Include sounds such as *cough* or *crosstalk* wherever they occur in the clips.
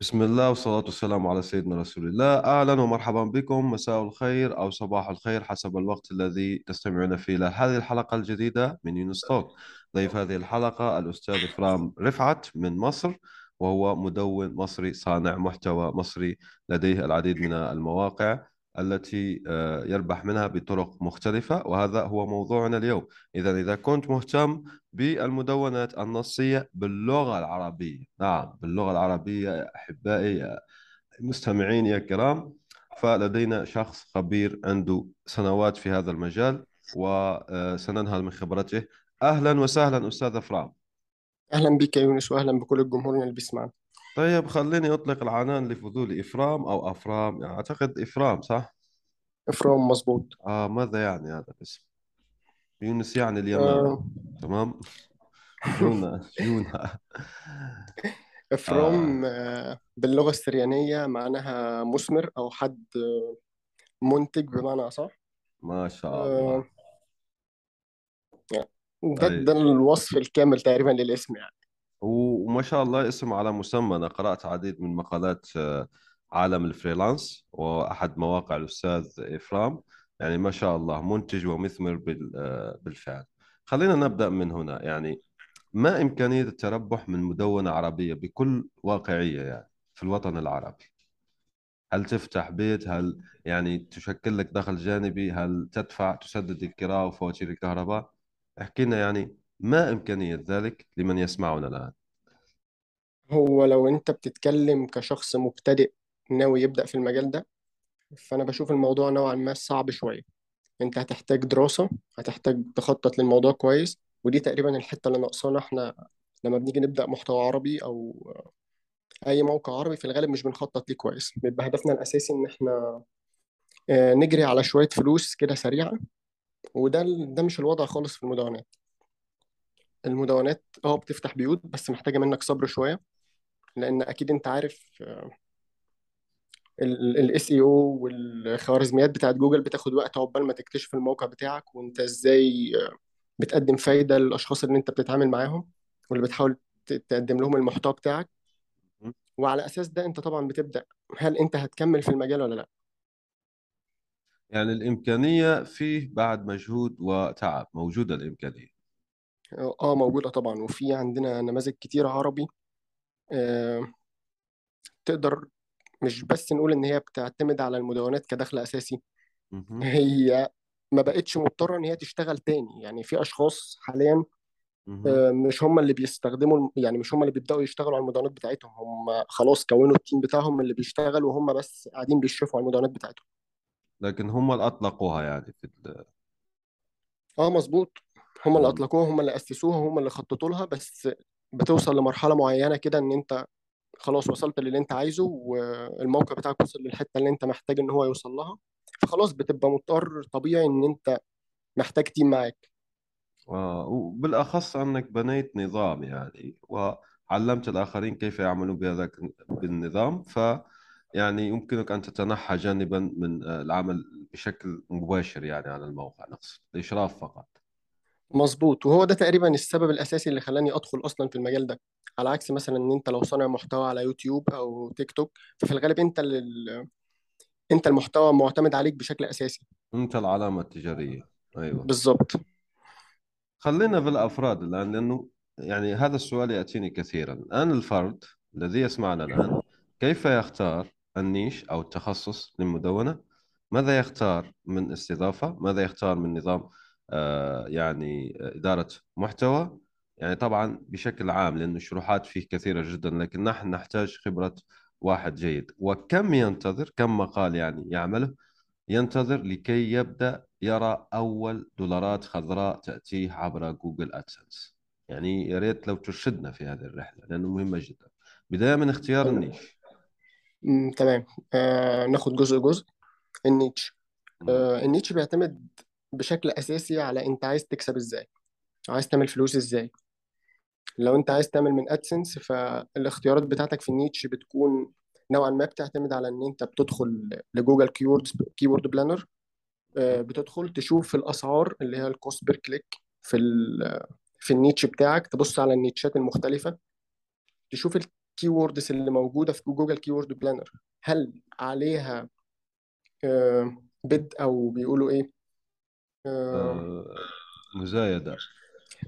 بسم الله والصلاة والسلام على سيدنا رسول الله. أهلا ومرحبا بكم. مساء الخير أو صباح الخير حسب الوقت الذي تستمعون فيه إلى هذه الحلقة الجديدة من يونس توك. ضيف هذه الحلقة الأستاذ إكرام رفعت من مصر وهو مدون مصري صانع محتوى مصري لديه العديد من المواقع. التي آه، يربح منها بطرق مختلفة وهذا هو موضوعنا اليوم. إذا إذا كنت مهتم بالمدونات النصية باللغة العربية نعم باللغة العربية أحبائي مستمعين يا كرام فلدينا شخص خبير عنده سنوات في هذا المجال وسننهل من خبرته. أهلا وسهلا أستاذ أفرام أهلا بك يونس وأهلا بكل الجمهور اللي بيسمعنا. طيب خليني أطلق العنان لفضول إفرام أو أفرام يعني أعتقد إفرام صح؟ إفرام مظبوط. آه ماذا يعني هذا الاسم؟ يونس يعني اليمن آه. تمام؟ *laughs* جونا جونا. إفرام آه. آه باللغة السريانية معناها مثمر أو حد منتج بمعنى أصح. ما شاء الله. آه يعني ده ده طيب الوصف الكامل تقريبا للاسم يعني. وما شاء الله اسم على مسمى. أنا قرأت عديد من مقالات آه، عالم الفريلانس وأحد مواقع الأستاذ إفرام. يعني ما شاء الله منتج ومثمر آه، بالفعل. خلينا نبدأ من هنا. يعني ما إمكانية التربح من مدونة عربية بكل واقعية يعني في الوطن العربي؟ هل تفتح بيت؟ هل يعني تشكل لك دخل جانبي؟ هل تدفع تسدد الكراء وفواتير الكهرباء؟ احكي لنا يعني ما إمكانية ذلك لمن يسمعنا الآن؟ هو لو أنت بتتكلم كشخص مبتدئ ناوي يبدأ في المجال ده فأنا بشوف الموضوع نوعا ما صعب شوية. أنت هتحتاج دراسة هتحتاج تخطط للموضوع كويس ودي تقريبا الحتة اللي ناقصانا إحنا لما بنيجي نبدأ محتوى عربي أو أي موقع عربي في الغالب مش بنخطط ليه كويس. بيبقى هدفنا الأساسي إن إحنا آه، نجري على شوية فلوس كده سريعة وده ده مش الوضع خالص في المدونات. المدونات آه بتفتح بيوت بس محتاجة منك صبر شوية لأن أكيد أنت عارف ال SEO والخوارزميات بتاعت جوجل بتاخد وقت عقبال ما تكتشف الموقع بتاعك وأنت إزاي آه، بتقدم فايدة للأشخاص اللي أنت بتتعامل معاهم واللي بتحاول تقدم لهم المحتوى بتاعك. وعلى أساس ده أنت طبعا بتبدأ هل أنت هتكمل في المجال ولا لأ؟ يعني الإمكانية فيه بعد مجهود وتعب موجودة الإمكانية. آه موجودة طبعا. وفي عندنا نماذج كتير عربي. آه، تقدر مش بس نقول إن هي بتعتمد على المدونات كدخل أساسي. مهم. هي ما بقتش مضطرة إن هي تشتغل تاني. يعني في أشخاص حاليا. آه، مش هم اللي بيستخدموا يعني مش هم اللي بيبدأوا يشتغلوا على المدونات بتاعتهم. هم خلاص كونوا التيم بتاعهم اللي بيشتغل وهم بس قاعدين بيشرفوا على المدونات بتاعتهم. لكن هم اللي أطلقوها يعني في ال... آه مظبوط. هم اللي. أطلقوها هم اللي أسسوها هم اللي خططوا لها بس بتوصل لمرحلة معينة كده إن أنت خلاص وصلت للي أنت عايزه والموقع بتاعك وصل للحتة اللي أنت محتاج إن هو يوصل لها فخلاص بتبقى مضطر طبيعي إن أنت محتاج تيم معاك آه، وبالأخص أنك بنيت نظام يعني وعلمت الآخرين كيف يعملون بهذا بالنظام ف يعني يمكنك أن تتنحى جانبا من العمل بشكل مباشر يعني على الموقع نقصد الإشراف فقط مظبوط. وهو ده تقريبا السبب الأساسي اللي خلاني أدخل أصلا في المجال ده. على عكس مثلا إن أنت لو صانع محتوى على يوتيوب أو تيك توك ففي الغالب أنت اللي أنت المحتوى معتمد عليك بشكل أساسي. أنت العلامة التجارية. أيوة. بالظبط خلينا في الأفراد الآن لأنه يعني هذا السؤال يأتيني كثيرا. الآن الفرد الذي يسمعنا الآن كيف يختار النيش أو التخصص للمدونة؟ ماذا يختار من استضافة؟ ماذا يختار من نظام؟ يعني إدارة محتوى. يعني طبعا بشكل عام لأن الشروحات فيه كثيرة جدا لكن نحن نحتاج خبرة واحد جيد. وكم ينتظر كم مقال يعني يعمله ينتظر لكي يبدأ يرى أول دولارات خضراء تأتيه عبر جوجل أدسنس. يعني يا ريت لو ترشدنا في هذه الرحلة لأنه مهمة جدا. بداية من اختيار النيش. تمام. آه ناخد جزء جزء. ال niche. آه ال niche بيعتمد بشكل أساسي على أنت عايز تكسب إزاي عايز تعمل فلوس إزاي. لو أنت عايز تعمل من أدسنس فالاختيارات بتاعتك في ال niche بتكون نوعا ما بتعتمد على أن أنت بتدخل لجوجل keywords Keyword Planner بتدخل تشوف الأسعار اللي هي ال cost per click في في ال niche بتاعك تبص على ال nicheات المختلفة تشوف ال keywords اللي موجودة في جوجل Keyword Planner هل عليها آه، bid أو بيقولوا إيه؟ آه، آه، مزايدة.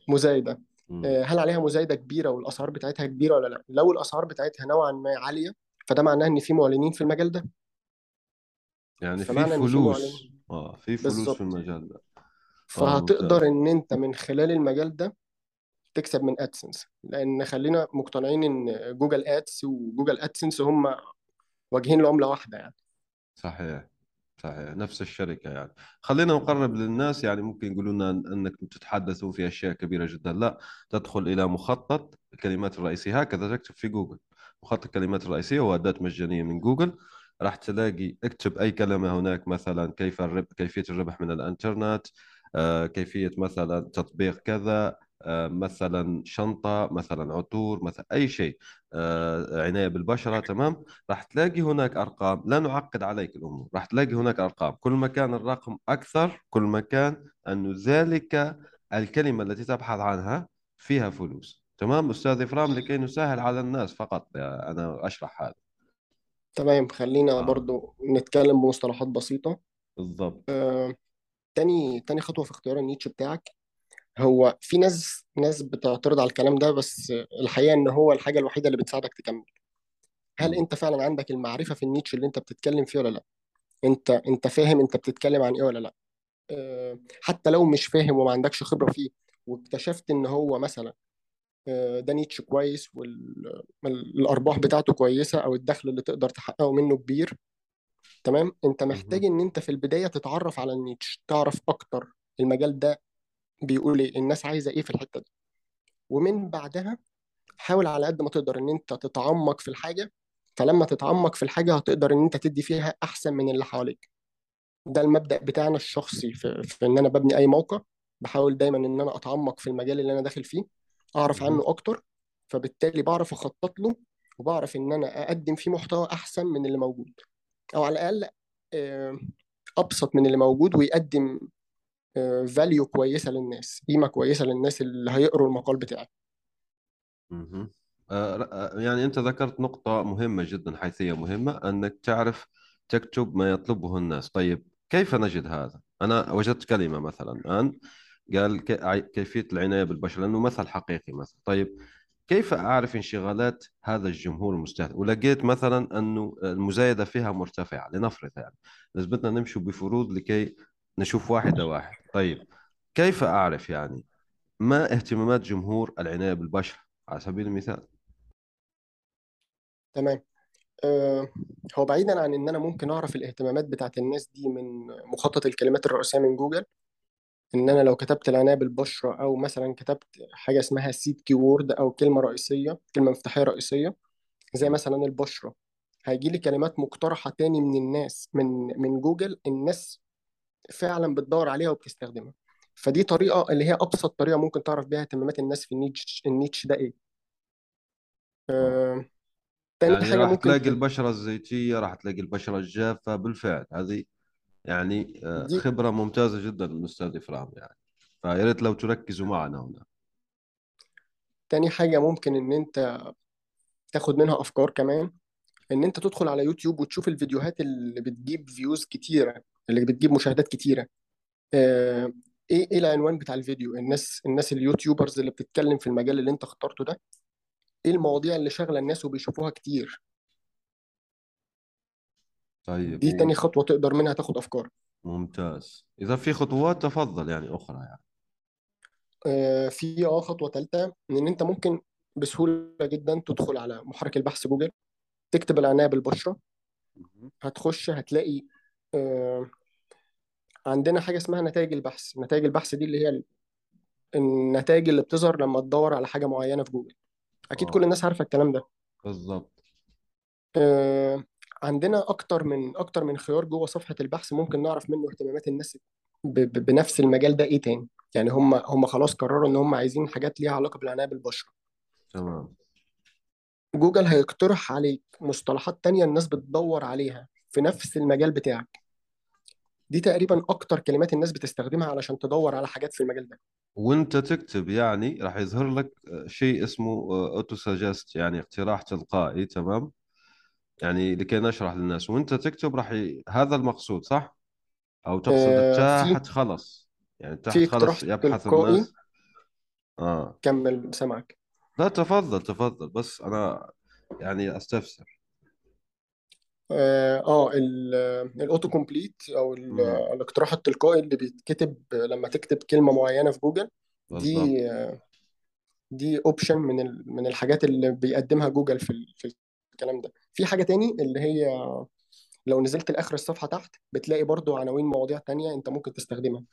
مزايدة. مم. آه، هل عليها مزايدة كبيرة والأسعار بتاعتها كبيرة ولا لأ؟ لو الأسعار بتاعتها نوعا ما عالية فده معناه إن في معلنين في المجال ده. يعني في في فلوس. آه في فلوس في بالظبط. المجال ده. فهتقدر إن أنت من خلال المجال ده تكسب من ادسنس لأن خلينا مقتنعين إن جوجل Ads وجوجل ادسنس هم واجهين لعملة واحدة يعني. صحيح. صحيح نفس الشركة يعني. خلينا نقرب للناس يعني ممكن يقولوا لنا أن- أنك تتحدثوا في أشياء كبيرة جدا. لا تدخل إلى مخطط الكلمات الرئيسية. هكذا تكتب في جوجل. مخطط الكلمات الرئيسية هو أداة مجانية من جوجل. راح تلاقي اكتب أي كلمة هناك مثلا كيف الربح كيفية الربح من الإنترنت آه، كيفية مثلا تطبيق كذا. مثلا شنطة مثلا عطور مثلا أي شيء. آه، عناية بالبشرة تمام؟ راح تلاقي هناك أرقام. لا نعقد عليك الأمور. راح تلاقي هناك أرقام. كل ما كان الرقم أكثر كل ما كان أن ذلك الكلمة التي تبحث عنها فيها فلوس. تمام؟ أستاذ إفرام لكي نسهل على الناس فقط. آه، أنا أشرح هذا. تمام. خلينا آه. برضو نتكلم بمصطلحات بسيطة. بالضبط. آه، تاني تاني خطوة في اختيار ال niche بتاعك. هو في ناس ناس بتعترض على الكلام ده بس الحقيقة إن هو الحاجة الوحيدة اللي بتساعدك تكمل هل. أنت فعلا عندك المعرفة في ال niche اللي أنت بتتكلم فيه ولا لأ أنت أنت فاهم أنت بتتكلم عن إيه ولا لأ أه، حتى لو مش فاهم وما عندكش خبرة فيه واكتشفت إن هو مثلا أه، ده niche كويس والارباح بتاعته كويسة أو الدخل اللي تقدر تحققه منه كبير تمام أنت محتاج. إن أنت في البداية تتعرف على النيتش تعرف أكتر المجال ده بيقول إيه الناس عايزة إيه في الحتة دي. ومن بعدها حاول على قد ما تقدر إن أنت تتعمق في الحاجة. فلما تتعمق في الحاجة هتقدر إن أنت تدي فيها أحسن من اللي حواليك. ده المبدأ بتاعنا الشخصي في, في إن أنا ببني أي موقع. بحاول دايما إن أنا أتعمق في المجال اللي أنا داخل فيه أعرف. عنه أكتر. فبالتالي بعرف أخطط له وبعرف إن أنا أقدم فيه محتوى أحسن من اللي موجود. أو على الأقل آه، أبسط من اللي موجود ويقدم فاليو كويسة للناس قيمة كويسة للناس اللي هيقروا المقال بتاعي مهم. آه، آه، يعني أنت ذكرت نقطة مهمة جدا حيثية مهمة أنك تعرف تكتب ما يطلبه الناس. طيب كيف نجد هذا؟ أنا وجدت كلمة مثلا الآن قال كي- عي- كيفية العناية بالبشرة لأنه مثل حقيقي مثلا. طيب كيف أعرف انشغالات هذا الجمهور المستهدف؟ ولقيت مثلا أنه المزايدة فيها مرتفعة لنفرض يعني. لازمتنا نمشي بفروض لكي نشوف واحد طيب كيف أعرف يعني ما اهتمامات جمهور العناية بالبشرة على سبيل المثال. تمام. آه، هو بعيدا عن إن أنا ممكن أعرف الاهتمامات بتاعت الناس دي من مخطط الكلمات الرئيسية من جوجل. إن أنا لو كتبت العناية بالبشرة أو مثلا كتبت حاجة اسمها seed keyword أو كلمة رئيسية كلمة مفتاحية رئيسية زي مثلا البشرة. هيجي لي كلمات مقترحة تاني من الناس من من جوجل. الناس فعلا بتدور عليها وبتستخدمها. فدي طريقة اللي هي أبسط طريقة ممكن تعرف بيها اهتمامات الناس في ال niche ال niche ده إيه. آه. آه، تاني يعني حاجة راح ممكن تلاقي البشرة الزيتية راح تلاقي البشرة الجافة بالفعل هذه يعني آه، دي خبرة ممتازة جدا من إفرام يعني. فيا ريت لو تركزوا معنا هنا. تاني حاجة ممكن إن أنت تاخد منها أفكار كمان إن أنت تدخل على يوتيوب وتشوف الفيديوهات اللي بتجيب views كتيرة. اللي بتجيب مشاهدات كتيرة. آه، إيه إيه العنوان بتاع الفيديو؟ الناس الناس ال YouTubers اللي بتتكلم في المجال اللي أنت اخترته ده إيه المواضيع اللي شاغلة الناس وبيشوفوها كتير؟ طيب دي تاني خطوة تقدر منها تاخد أفكار. ممتاز. إذا في خطوات تفضل يعني أخرى يعني. آه، في آه خطوة ثالثه إن أنت ممكن بسهولة جدا تدخل على محرك البحث جوجل تكتب العناية بالبشرة. هتخش هتلاقي عندنا حاجة اسمها نتائج البحث. نتائج البحث دي اللي هي النتائج اللي بتظهر لما تدور على حاجة معينة في جوجل. أكيد كل آه الناس عارفة الكلام ده. بالضبط آه، عندنا أكتر من أكتر من خيار جوه صفحة البحث ممكن نعرف منه اهتمامات الناس ب- ب- بنفس المجال ده إيه تاني؟ يعني هم هم خلاص قرروا إن هم عايزين حاجات ليها علاقة بالعناية بالبشرة تمام. جوجل هيقترح عليك مصطلحات تانية الناس بتدور عليها في نفس المجال بتاعك. دي تقريبا أكتر كلمات الناس بتستخدمها علشان تدور على حاجات في المجال ده. وأنت تكتب يعني راح يظهر لك شيء اسمه auto suggest يعني اقتراح تلقائي تمام؟ يعني لكي نشرح للناس. وأنت تكتب راح ي... هذا المقصود صح؟ أو تقصد آه، في تحت خلص. يعني في تحت اقتراح خلص يبحث تلقائي؟ الناس آه. كمل سمعك لا تفضل تفضل. بس أنا يعني أستفسر. آه آه، ال- ال auto complete أو ال- امم الاقتراح التلقائي اللي بيتكتب لما تكتب كلمة معينة في جوجل دي بالضبط دي option من ال- من الحاجات اللي بيقدمها جوجل في ال- في الكلام ده. في حاجة تاني اللي هي لو نزلت لآخر الصفحة تحت بتلاقي برضو عناوين مواضيع تانية أنت ممكن تستخدمها.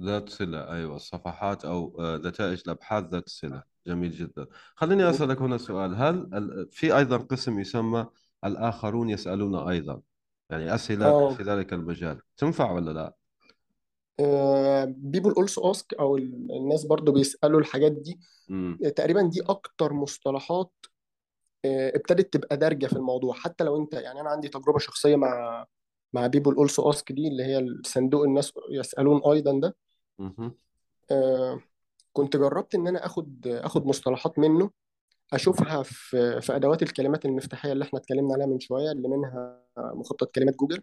ذات صلة أيوة الصفحات أو آه، نتائج الأبحاث ذات صلة. جميل جدا. خليني أسألك هنا سؤال. هل ال- في أيضا قسم يسمى الآخرون يسألون أيضا. يعني أسئلة آه في ذلك المجال. تنفع ولا لا؟ بيبول اولسو اسك أو ال- الناس برضو بيسألوا الحاجات دي. امم تقريبا دي أكتر مصطلحات آه، ابتدت تبقى دارجة في الموضوع. حتى لو أنت يعني أنا عندي تجربة شخصية مع مع بيبول اولسو اسك دي اللي هي الصندوق الناس يسألون أيضا ده. مهم. آه، كنت جربت إن أنا آخد آخد مصطلحات منه. أشوفها في في أدوات الكلمات المفتاحية اللي إحنا اتكلمنا عليها من شوية اللي منها مخطط كلمات جوجل.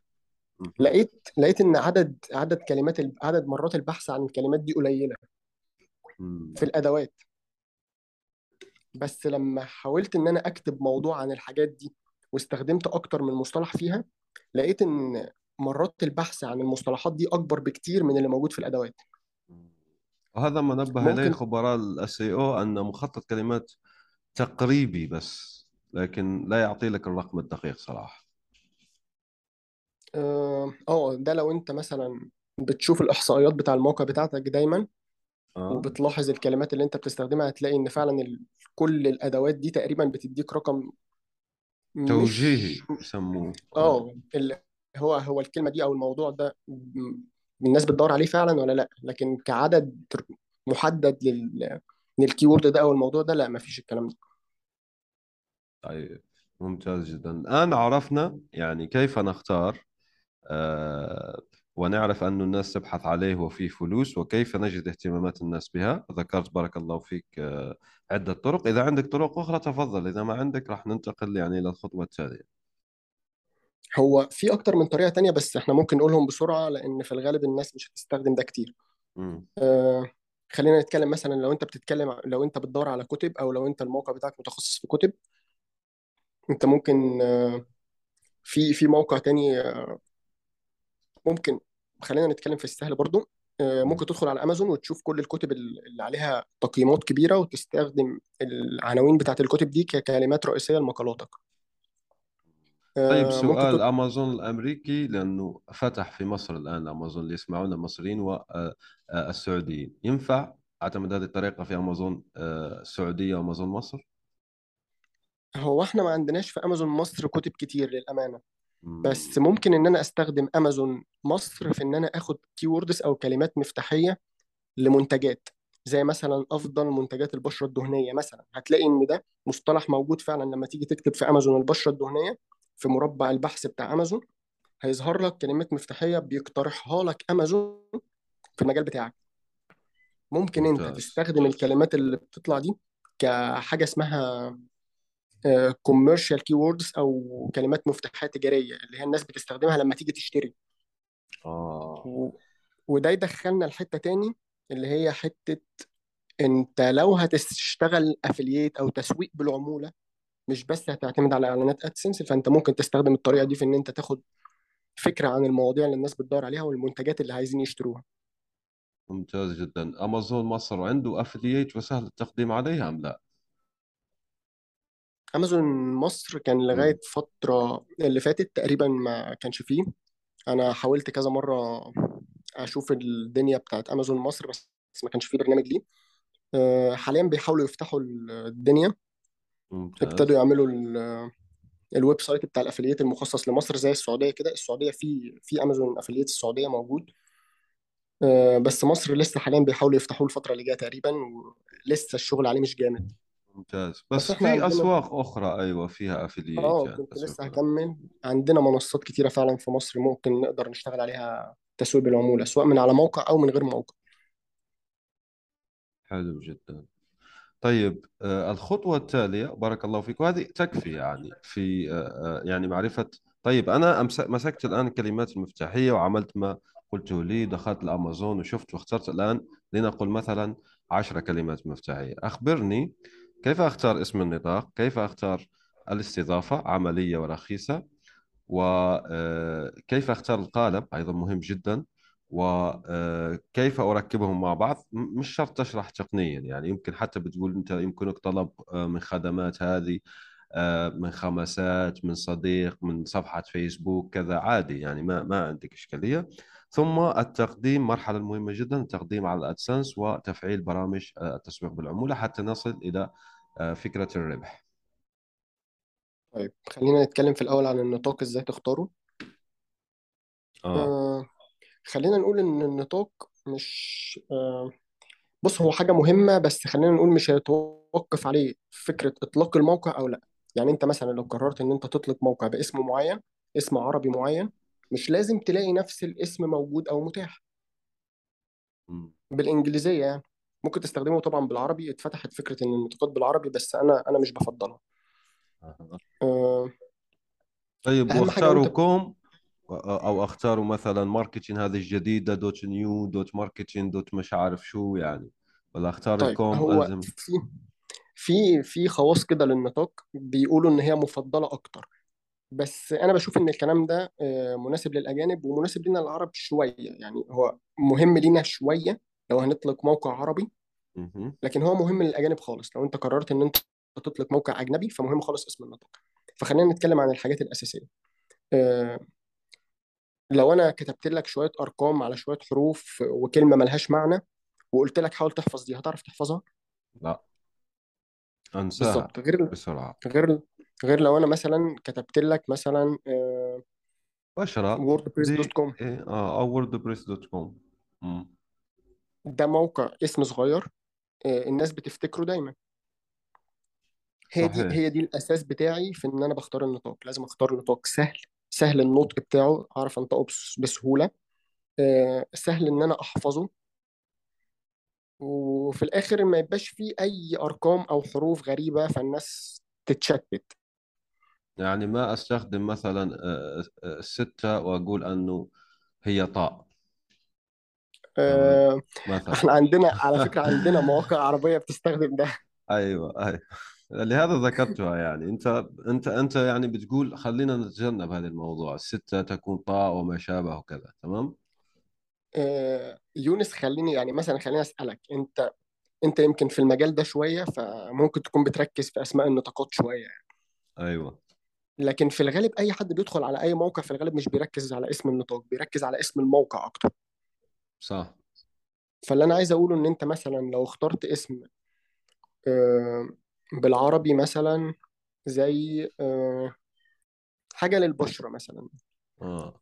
لقيت لقيت إن عدد عدد كلمات عدد مرات البحث عن الكلمات دي قليلة. في الأدوات بس لما حاولت إن أنا أكتب موضوع عن الحاجات دي واستخدمت أكتر من مصطلح فيها لقيت إن مرات البحث عن المصطلحات دي أكبر بكتير من اللي موجود في الأدوات وهذا ما نبه ممكن خبراء الاس أو أن مخطط كلمات تقريبي بس لكن لا يعطي لك الرقم الدقيق صراحة. آه ده لو أنت مثلا بتشوف الإحصائيات بتاع الموقع بتاعتك دايما آه. وبتلاحظ الكلمات اللي أنت بتستخدمها هتلاقي إن فعلا ال... كل الأدوات دي تقريبا بتديك رقم توجيهي يسموه. آه ال... هو هو الكلمة دي أو الموضوع ده الناس بتدور عليه فعلا ولا لأ؟ لكن كعدد محدد لل للكيورد ده أو الموضوع ده لأ مفيش الكلام ده. طيب ممتاز جدا. الآن عرفنا يعني كيف نختار آه ونعرف أن الناس تبحث عليه وفيه فلوس وكيف نجد اهتمامات الناس بها. ذكرت بارك الله فيك آه عدة طرق. إذا عندك طرق أخرى تفضل. إذا ما عندك راح ننتقل يعني إلى الخطوة التالية. هو في أكتر من طريقة تانية بس إحنا ممكن نقولهم بسرعة لأن في الغالب الناس مش هتستخدم ده كتير. آه خلينا نتكلم مثلا لو أنت بتتكلم لو أنت بتدور على كتب أو لو أنت الموقع بتاعك متخصص في كتب أنت ممكن في في موقع تاني ممكن خلينا نتكلم في السهل برضو مم. ممكن تدخل على أمازون وتشوف كل الكتب اللي عليها تقييمات كبيرة وتستخدم العناوين بتاعت الكتب دي ككلمات رئيسية لمقالاتك طيب آه ممكن سؤال تد... أمازون الأمريكي لأنه فتح في مصر الآن أمازون اللي يسمعون المصريين والسعوديين ينفع أعتمد هذه الطريقة في أمازون آه، السعودية وأمازون مصر؟ هو إحنا ما عندناش في أمازون مصر كتب كتير للأمانة بس مم. ممكن إن أنا أستخدم أمازون مصر في إن أنا آخد كيوردز أو كلمات مفتاحية لمنتجات زي مثلا أفضل منتجات البشرة الدهنية مثلا هتلاقي إن ده مصطلح موجود فعلا لما تيجي تكتب في أمازون البشرة الدهنية في مربع البحث بتاع امازون هيظهر لك كلمات مفتاحية بيقترحها لك امازون في المجال بتاعك. ممكن انت تستخدم الكلمات اللي بتطلع دي كحاجة اسمها commercial keywords أو كلمات مفتاحية تجارية اللي هي الناس بتستخدمها لما تيجي تشتري. آه. و... وده يدخلنا لحتة تاني اللي هي حتة أنت لو هتشتغل affiliate أو تسويق بالعمولة مش بس هتعتمد على إعلانات ادسنس فأنت ممكن تستخدم الطريقة دي في إن أنت تاخد فكرة عن المواضيع اللي الناس بتدور عليها والمنتجات اللي عايزين يشتروها. ممتاز جدا. أمازون مصر عنده أفلييت وسهل التقديم عليه أم لا؟ امازون مصر كان. لغاية فترة اللي فاتت تقريبا ما كانش فيه. أنا حاولت كذا مرة أشوف الدنيا بتاعت امازون مصر بس ما كانش فيه برنامج ليه. آه، حاليا بيحاولوا يفتحوا الدنيا. ابتدوا ممتاز يعملوا ال- ال website بتاع ال affiliate المخصص لمصر زي السعودية كده. السعودية في في امازون affiliate السعودية موجود. آه، بس مصر لسه حاليا بيحاولوا يفتحوه الفترة اللي جاية تقريبا ولسه الشغل عليه مش جامد. ممتاز. بس بس إحنا في عندنا أسواق أخرى أيوة فيها آه يعني كنت لسه العملة هكمل. عندنا منصات كتيرة فعلا في مصر ممكن نقدر نشتغل عليها تسويق بالعمولة سواء من على موقع أو من غير موقع. حلو جدا. طيب آه، الخطوة التالية بارك الله فيك وهذه تكفي يعني في آه، آه، يعني معرفة. طيب أنا مسكت الآن الكلمات المفتاحية وعملت ما قلته لي دخلت الأمازون وشفت واخترت الآن لنقل مثلا عشر كلمات مفتاحية. أخبرني كيف أختار اسم النطاق؟ كيف أختار الاستضافة؟ عملية ورخيصة وكيف أختار القالب؟ أيضا مهم جدا. وكيف أركبهم مع بعض؟ مش شرط تشرح تقنيا يعني يمكن حتى بتقول أنت يمكنك طلب آه، من خدمات هذه آه، من خمسات من صديق من صفحة فيسبوك كذا عادي يعني ما ما عندك إشكالية. ثم التقديم مرحلة مهمة جدا التقديم على الأدسنس وتفعيل برامج آه، التسويق بالعمولة حتى نصل إلى آه، فكرة الربح. طيب خلينا نتكلم في الأول عن النطاق إزاي تختاره. آه. آه خلينا نقول إن النطاق مش آه بص هو حاجة مهمة بس خلينا نقول مش هيتوقف عليه فكرة إطلاق الموقع أو لأ. يعني أنت مثلا لو قررت إن أنت تطلق موقع باسم معين اسم عربي معين مش لازم تلاقي نفس الاسم موجود أو متاح. بالإنجليزية يعني. ممكن تستخدمه طبعا بالعربي. اتفتحت فكرة إن النطاقات بالعربي بس أنا أنا مش بفضلها. آه، طيب أهم حاجة واختاروا .com أو اختاروا مثلا marketing هذه الجديده dot new dot marketing dot مش عارف شو يعني ولا اختار طيب الكوم هو الزم في في في خواص كده للنطاق بيقولوا ان هي مفضله أكتر بس أنا بشوف ان الكلام ده مناسب للاجانب ومناسب لنا العرب شوية يعني هو مهم لينا شوية لو هنطلق موقع عربي. لكن هو مهم للاجانب خالص لو انت قررت ان انت تطلق موقع اجنبي فمهم خالص اسم النطاق فخلينا نتكلم عن الحاجات الاساسيه لو أنا كتبت لك شوية أرقام على شوية حروف وكلمة ملهاش معنى وقلت لك حاول تحفظ دي هتعرف تحفظها؟ لا. أنساها بالظبط. غير بسرعة. غير غير لو أنا مثلا كتبت لك مثلا بشرة. ووردبريس dot دي com. إيه؟ آه أو ووردبريس dot com. ده موقع اسم صغير آه، الناس بتفتكره دايما. هي دي صحيح. هي دي الأساس بتاعي في إن أنا بختار النطاق. لازم أختار نطاق سهل. سهل النطق بتاعه اعرف أنطقه بس- بسهولة. آه، سهل إن أنا أحفظه. وفي الآخر ما يبقاش فيه أي أرقام أو حروف غريبة فالناس تتشتت. يعني ما أستخدم مثلا آه، آه، الستة وأقول أنه هي طاء. آه، مثلا. إحنا عندنا على فكرة *laughs* عندنا مواقع عربية بتستخدم ده. أيوه أيوه. لهذا ذكرتها يعني. انت انت انت يعني بتقول خلينا نتجنب هذا الموضوع. الستة تكون طاء وما شابه وكذا تمام؟ آه، يونس خليني يعني مثلا خليني أسألك. انت انت يمكن في المجال ده شوية فممكن تكون بتركز في أسماء النطاقات شوية أيوه. لكن في الغالب أي حد بيدخل على أي موقع في الغالب مش بيركز على اسم النطاق بيركز على اسم الموقع أكتر. صح. فاللي أنا عايز أقوله إن أنت مثلا لو اخترت اسم آه، بالعربي مثلا زي آه، حاجة للبشرة مثلا. آه.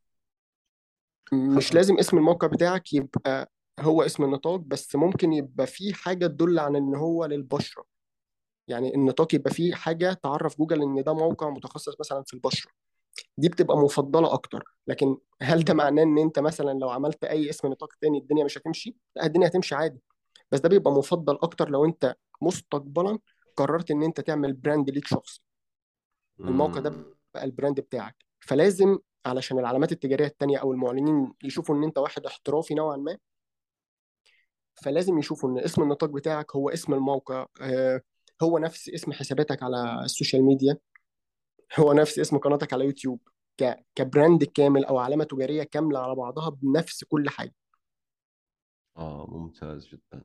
مش لازم اسم الموقع بتاعك يبقى هو اسم النطاق بس ممكن يبقى فيه حاجة تدل عن إن هو للبشرة. يعني النطاق يبقى فيه حاجة تعرف جوجل إن ده موقع متخصص مثلا في البشرة. دي بتبقى مفضلة أكتر. لكن هل ده معناه إن أنت مثلا لو عملت أي اسم نطاق تاني الدنيا مش هتمشي؟ لأ الدنيا هتمشي عادي. بس ده بيبقى مفضل أكتر لو أنت مستقبلا قررت إن أنت تعمل brand ليك شخصي الموقع ده. بقى ال brand بتاعك فلازم علشان العلامات التجارية التانية أو المعلنين يشوفوا إن أنت واحد احترافي نوعا ما فلازم يشوفوا إن اسم النطاق بتاعك هو اسم الموقع آه، هو نفس اسم حساباتك على ال social media هو نفس اسم قناتك على يوتيوب. ك brand كامل أو علامة تجارية كاملة على بعضها بنفس كل حاجة آه ممتاز جدا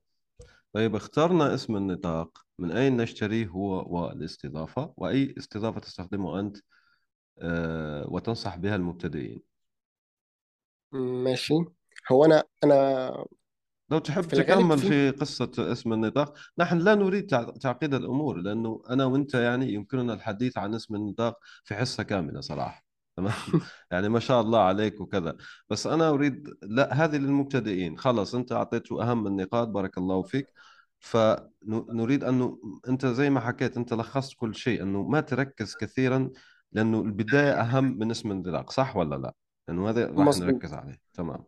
طيب اخترنا اسم النطاق. من أين نشتريه هو والاستضافة؟ وأي استضافة تستخدمه أنت آه وتنصح بها المبتدئين؟ ماشي. هو أنا أنا لو تحب في تكمل في في قصة اسم النطاق. نحن لا نريد تع- تعقيد الأمور لأنه أنا وأنت يعني يمكننا الحديث عن اسم النطاق في حصة كاملة صراحة. تمام؟ *laughs* يعني ما شاء الله عليك وكذا. بس أنا أريد لا هذه للمبتدئين. خلص أنت أعطيته أهم النقاط بارك الله فيك. فنريد أنه أنت زي ما حكيت أنت لخصت كل شيء أنه ما تركز كثيرا لأنه البداية أهم من اسم النطاق صح ولا لا؟ لأنه هذا راح نركز عليه. تمام.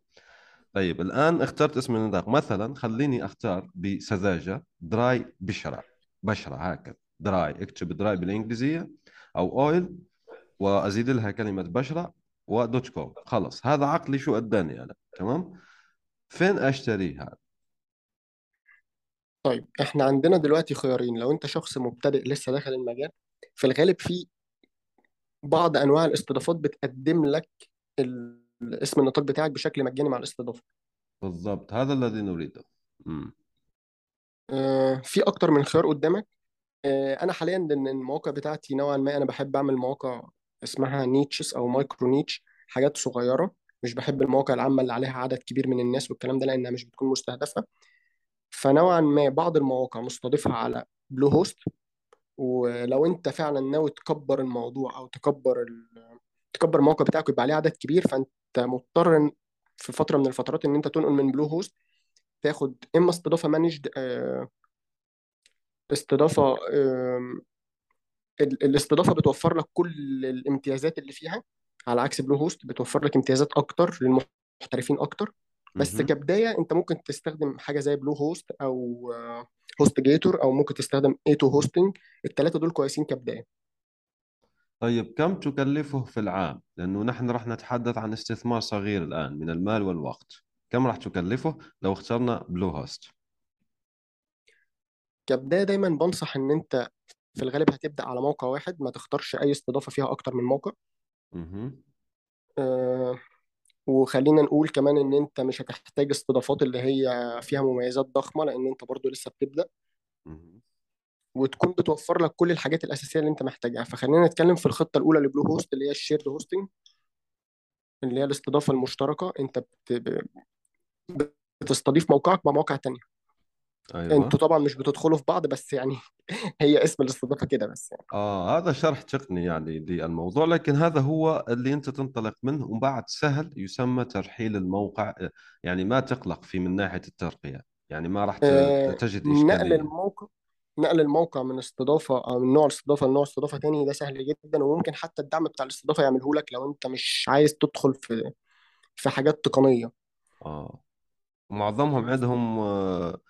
طيب الآن اخترت اسم النطاق مثلا خليني أختار بسذاجة dry بشرة. بشرة هكذا. dry اكتب dry بالإنجليزية أو أويل وأزيد لها كلمة بشرة ودوت كوم. خلص هذا عقلي شو أداني أنا تمام؟ فين أشتري هذا طيب إحنا عندنا دلوقتي خيارين. لو أنت شخص مبتدئ لسه داخل المجال في الغالب في بعض أنواع الاستضافات بتقدم لك اسم النطاق بتاعك بشكل مجاني مع الاستضافة. بالضبط هذا الذي نريده. مم. آه، في أكتر من خيار قدامك. آه، أنا حاليا لأن المواقع بتاعتي نوعا ما أنا بحب أعمل مواقع اسمها niches أو micro niche حاجات صغيرة مش بحب المواقع العامة اللي عليها عدد كبير من الناس والكلام ده لأنها مش بتكون مستهدفة. فنوعا ما بعض المواقع مستضيفها على بلو هوست ولو أنت فعلا ناوي تكبر الموضوع أو تكبر ال... تكبر الموقع بتاعك ويبقى عليه عدد كبير فأنت مضطر في فترة من الفترات إن أنت تنقل من بلو هوست تاخد إما استضافة managed استضافة آم، ال- الاستضافة بتوفر لك كل الامتيازات اللي فيها. على عكس بلو هوست بتوفر لك امتيازات أكتر للمحترفين أكتر. بس مهم. كبداية أنت ممكن تستخدم حاجة زي بلو هوست أو هوست جيتور أو ممكن تستخدم A2 Hosting الثلاثه دول كويسين كبداية. طيب كم تكلفه في العام؟ لأنه نحن راح نتحدث عن استثمار صغير الآن من المال والوقت. كم راح تكلفه لو اخترنا بلو هوست كبداية دايما بنصح إن أنت في الغالب هتبدأ على موقع واحد ما تختارش أي استضافة فيها أكتر من موقع. آه، وخلينا نقول كمان إن أنت مش هتحتاج استضافات اللي هي فيها مميزات ضخمة لأن أنت برضو لسه بتبدأ. وتكون بتوفر لك كل الحاجات الأساسية اللي أنت محتاجها. فخلينا نتكلم في الخطة الأولى لبلو هوست اللي هي ال shared hosting اللي هي الاستضافة المشتركة. أنت بت... بتستضيف موقعك مع مواقع تانية. أيوة. أنتوا طبعا مش بتدخلوا في بعض بس يعني *laughs* هي اسم الاستضافة كده بس يعني. آه هذا شرح تقني يعني للموضوع لكن هذا هو اللي أنت تنطلق منه وبعد سهل يسمى ترحيل الموقع يعني ما تقلق فيه من ناحية الترقية يعني ما راح آه، تجد نقل إشكالية الموقع نقل الموقع من استضافة أو من نوع الاستضافة لنوع استضافة تاني ده سهل جدا وممكن حتى الدعم بتاع الاستضافة يعمله لك لو أنت مش عايز تدخل في في حاجات تقنية. آه. معظمهم عندهم آه،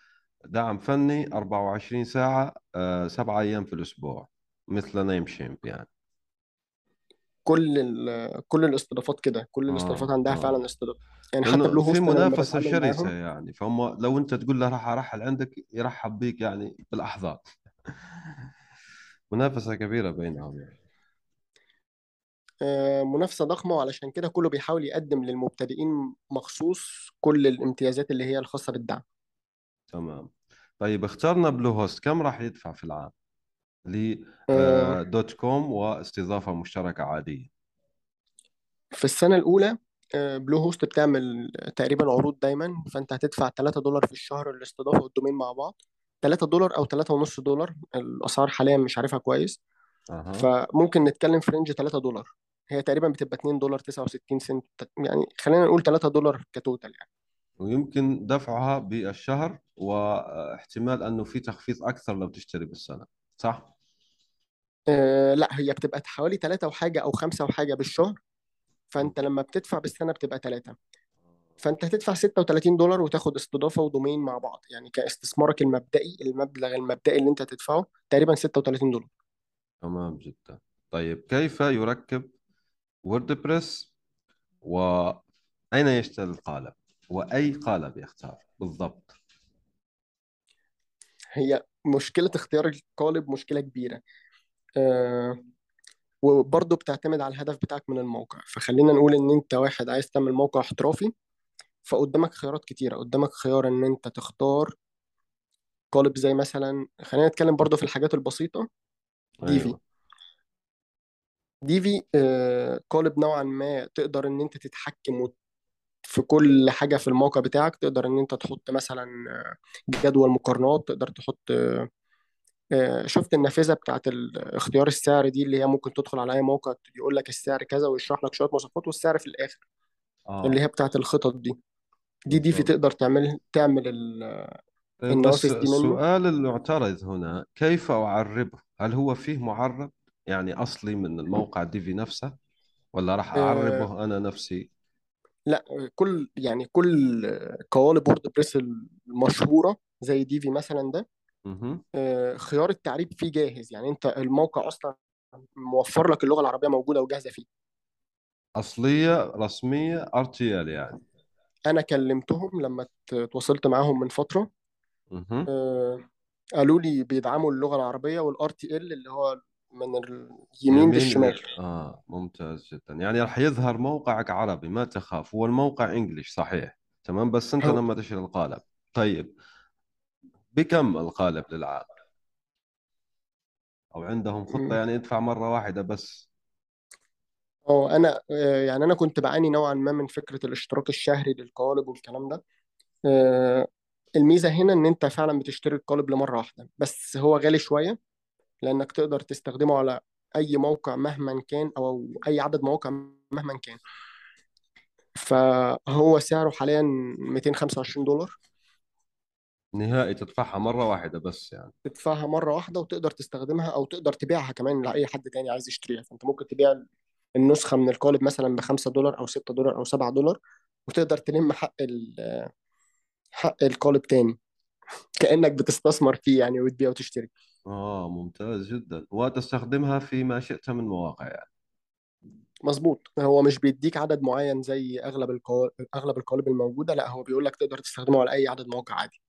دعم فني 24 ساعة آه، سبعة أيام في الأسبوع مثل نايم شيمب يعني. كل ال... كل الاستضافات كده كل الاستضافات آه عندها آه. فعلا استضافة. يعني حتى بلو في شرسة معاهم يعني. فهم لو أنت تقول له راح أرحل عندك يرحب بك يعني بالأحضان *laughs* منافسة كبيرة بينهم يعني. آه، منافسة ضخمة وعلشان كده كله بيحاول يقدم للمبتدئين مخصوص كل الامتيازات اللي هي الخاصة بالدعم. تمام. طيب اخترنا بلو هوست كم راح يدفع في العام؟ ل آه، آه، dot com واستضافة مشتركة عادية. في السنة الأولى آه، بلو هوست بتعمل تقريبا عروض دايما فأنت هتدفع 3 دولار في الشهر للاستضافة وال domain مع بعض. 3 دولار أو 3 ونص دولار الأسعار حاليا مش عارفها كويس. أها. فممكن نتكلم في range 3 دولار. هي تقريبا بتبقى 2 دولار 69 سنت يعني خلينا نقول 3 دولار ك total يعني. ويمكن دفعها بالشهر واحتمال أنه في تخفيض أكثر لو تشتري بالسنة صح؟ أه لا هي بتبقى حوالي 3 وحاجة أو 5 وحاجة بالشهر فأنت لما بتدفع بالسنة بتبقى 3 فأنت هتدفع 36 دولار وتاخد استضافة ودومين مع بعض يعني كاستثمارك المبدئي المبلغ المبدئي اللي أنت هتدفعه تقريبا 36 دولار. تمام جدا. طيب كيف يركب ووردبريس وأين يشتري القالب؟ وأي قالب يختار. بالضبط. هي مشكلة اختيار القالب مشكلة كبيرة. أه وبرضه بتعتمد على الهدف بتاعك من الموقع. فخلينا نقول إن أنت واحد عايز تعمل موقع احترافي فقدامك خيارات كتيرة. قدامك خيار إن أنت تختار قالب زي مثلا خلينا نتكلم برضه في الحاجات البسيطة. ديفي. أيوة. ديفي آه، قالب نوعا ما تقدر إن أنت تتحكم في كل حاجة في الموقع بتاعك تقدر إن أنت تحط مثلا جدول مقارنات تقدر تحط آه، شفت النافذة بتاعت اختيار السعر دي اللي هي ممكن تدخل على أي موقع يقول لك السعر كذا ويشرح لك شوية مواصفات والسعر في الآخر اللي آه هي بتاعت الخطط دي. دي دي في بالضبط. تقدر تعمل تعمل ال- بس النوافذ دي منه. السؤال المعترض هنا كيف أعربه؟ هل هو فيه معرب؟ يعني أصلي من الموقع ديفي نفسه ولا راح آه. أعربه أنا نفسي؟ لا كل يعني كل قوالب وورد بريس المشهورة زي ديفي مثلا ده. آه خيار التعريب فيه جاهز يعني انت الموقع أصلا موفر لك اللغة العربية موجودة وجاهزة فيه أصلية رسمية RTL يعني أنا كلمتهم لما تواصلت معاهم من فترة مه. آه، قالوا لي بيدعموا اللغة العربية وال RTL اللي هو من اليمين يمين للشمال آه ممتاز جدا. يعني راح يظهر موقعك عربي ما تخاف. هو الموقع إنجليش صحيح. تمام؟ بس هو لما تشتري القالب. طيب. بكم القالب للعام أو عندهم خطة؟ يعني ادفع مرة واحدة بس. آه أنا يعني أنا كنت بعاني نوعا ما من فكرة الاشتراك الشهري للقوالب والكلام ده. آه، الميزة هنا إن أنت فعلا بتشتري القالب لمرة واحدة بس هو غالي شوية. لأنك تقدر تستخدمه على أي موقع مهما كان أو أي عدد مواقع مهما كان. فهو سعره حاليا 225 دولار. نهائي تدفعها مرة واحدة بس يعني. تدفعها مرة واحدة وتقدر تستخدمها أو تقدر تبيعها كمان لأي حد تاني عايز يشتريها. فأنت ممكن تبيع النسخة من القالب مثلا بخمسة دولار أو ستة دولار أو سبعة دولار وتقدر تلم حق حق القالب تاني. كأنك بتستثمر فيه يعني وتبيع وتشتري. آه ممتاز جدا. وتستخدمها فيما شئت من مواقع يعني. مظبوط. هو مش بيديك عدد معين زي أغلب القوالب أغلب القوالب الموجودة لا هو بيقول لك تقدر تستخدمه على أي عدد مواقع عادي.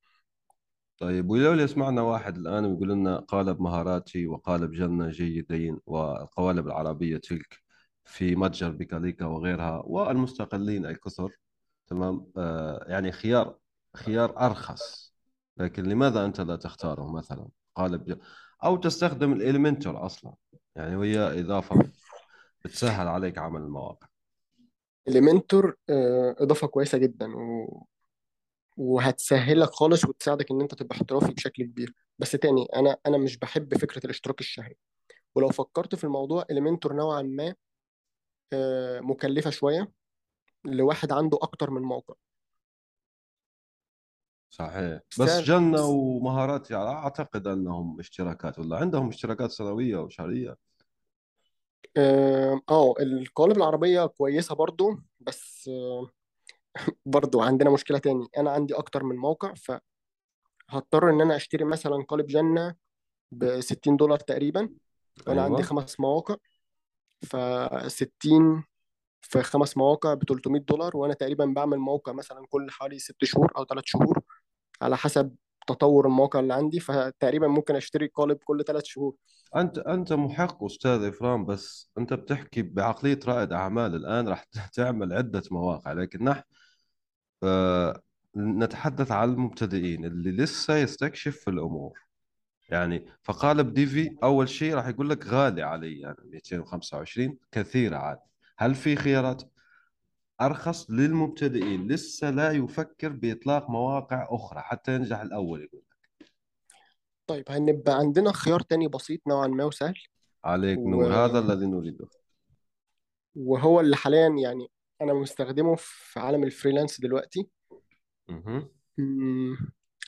طيب ولو يسمعنا واحد الآن ويقول لنا قالب مهاراتي وقالب جنة جيدين والقوالب العربية تلك في متجر بيكاليكا وغيرها والمستقلين أي كثر تمام؟ آه يعني خيار خيار أرخص. لكن لماذا أنت لا تختاره مثلا؟ قالب أو تستخدم الإليمنتور أصلا. يعني وهي إضافة بتسهل عليك عمل المواقع. إليمنتور إضافة كويسة جدا و... وهتسهلك خالص وتساعدك إن أنت تبقى احترافي بشكل كبير. بس تاني أنا أنا مش بحب فكرة الاشتراك الشهري. ولو فكرت في الموضوع إليمنتور نوعا ما آه، مكلفة شوية لواحد عنده أكتر من موقع. صحيح. بس سعر جنة ومهاراتي يعني أعتقد أنهم اشتراكات ولا عندهم اشتراكات سنوية وشهرية آه آه، القوالب العربية كويسة برضو بس آه، *laughs* برضو عندنا مشكلة تاني. أنا عندي أكتر من موقع فهضطر إن أنا أشتري مثلا قالب جنة ب 60 دولار تقريبا وأنا عندي أيوة. خمس مواقع. ف 60 في خمس مواقع ب 300 دولار وأنا تقريبا بعمل موقع مثلا كل حوالي ست شهور أو ثلاث شهور. على حسب تطور الموقع اللي عندي فتقريبا ممكن أشتري قالب كل ثلاث شهور. أنت أنت محق أستاذ إفرام بس أنت بتحكي بعقلية رائد أعمال الآن راح تعمل عدة مواقع لكن نحن آه نتحدث عن المبتدئين اللي لسه يستكشف في الأمور. يعني فقالب ديفي أول شيء راح يقول لك غالي علي يعني 225 كثيرة عاد. هل في خيارات؟ أرخص للمبتدئين. لسه لا يفكر بإطلاق مواقع أخرى حتى ينجح الأول يقول طيب هنبقى عندنا خيار تاني بسيط نوعا ما وسهل. عليك و... نور. هذا الذي نريده. وهو اللي حاليا يعني أنا مستخدمه في عالم الفريلانس دلوقتي. مم،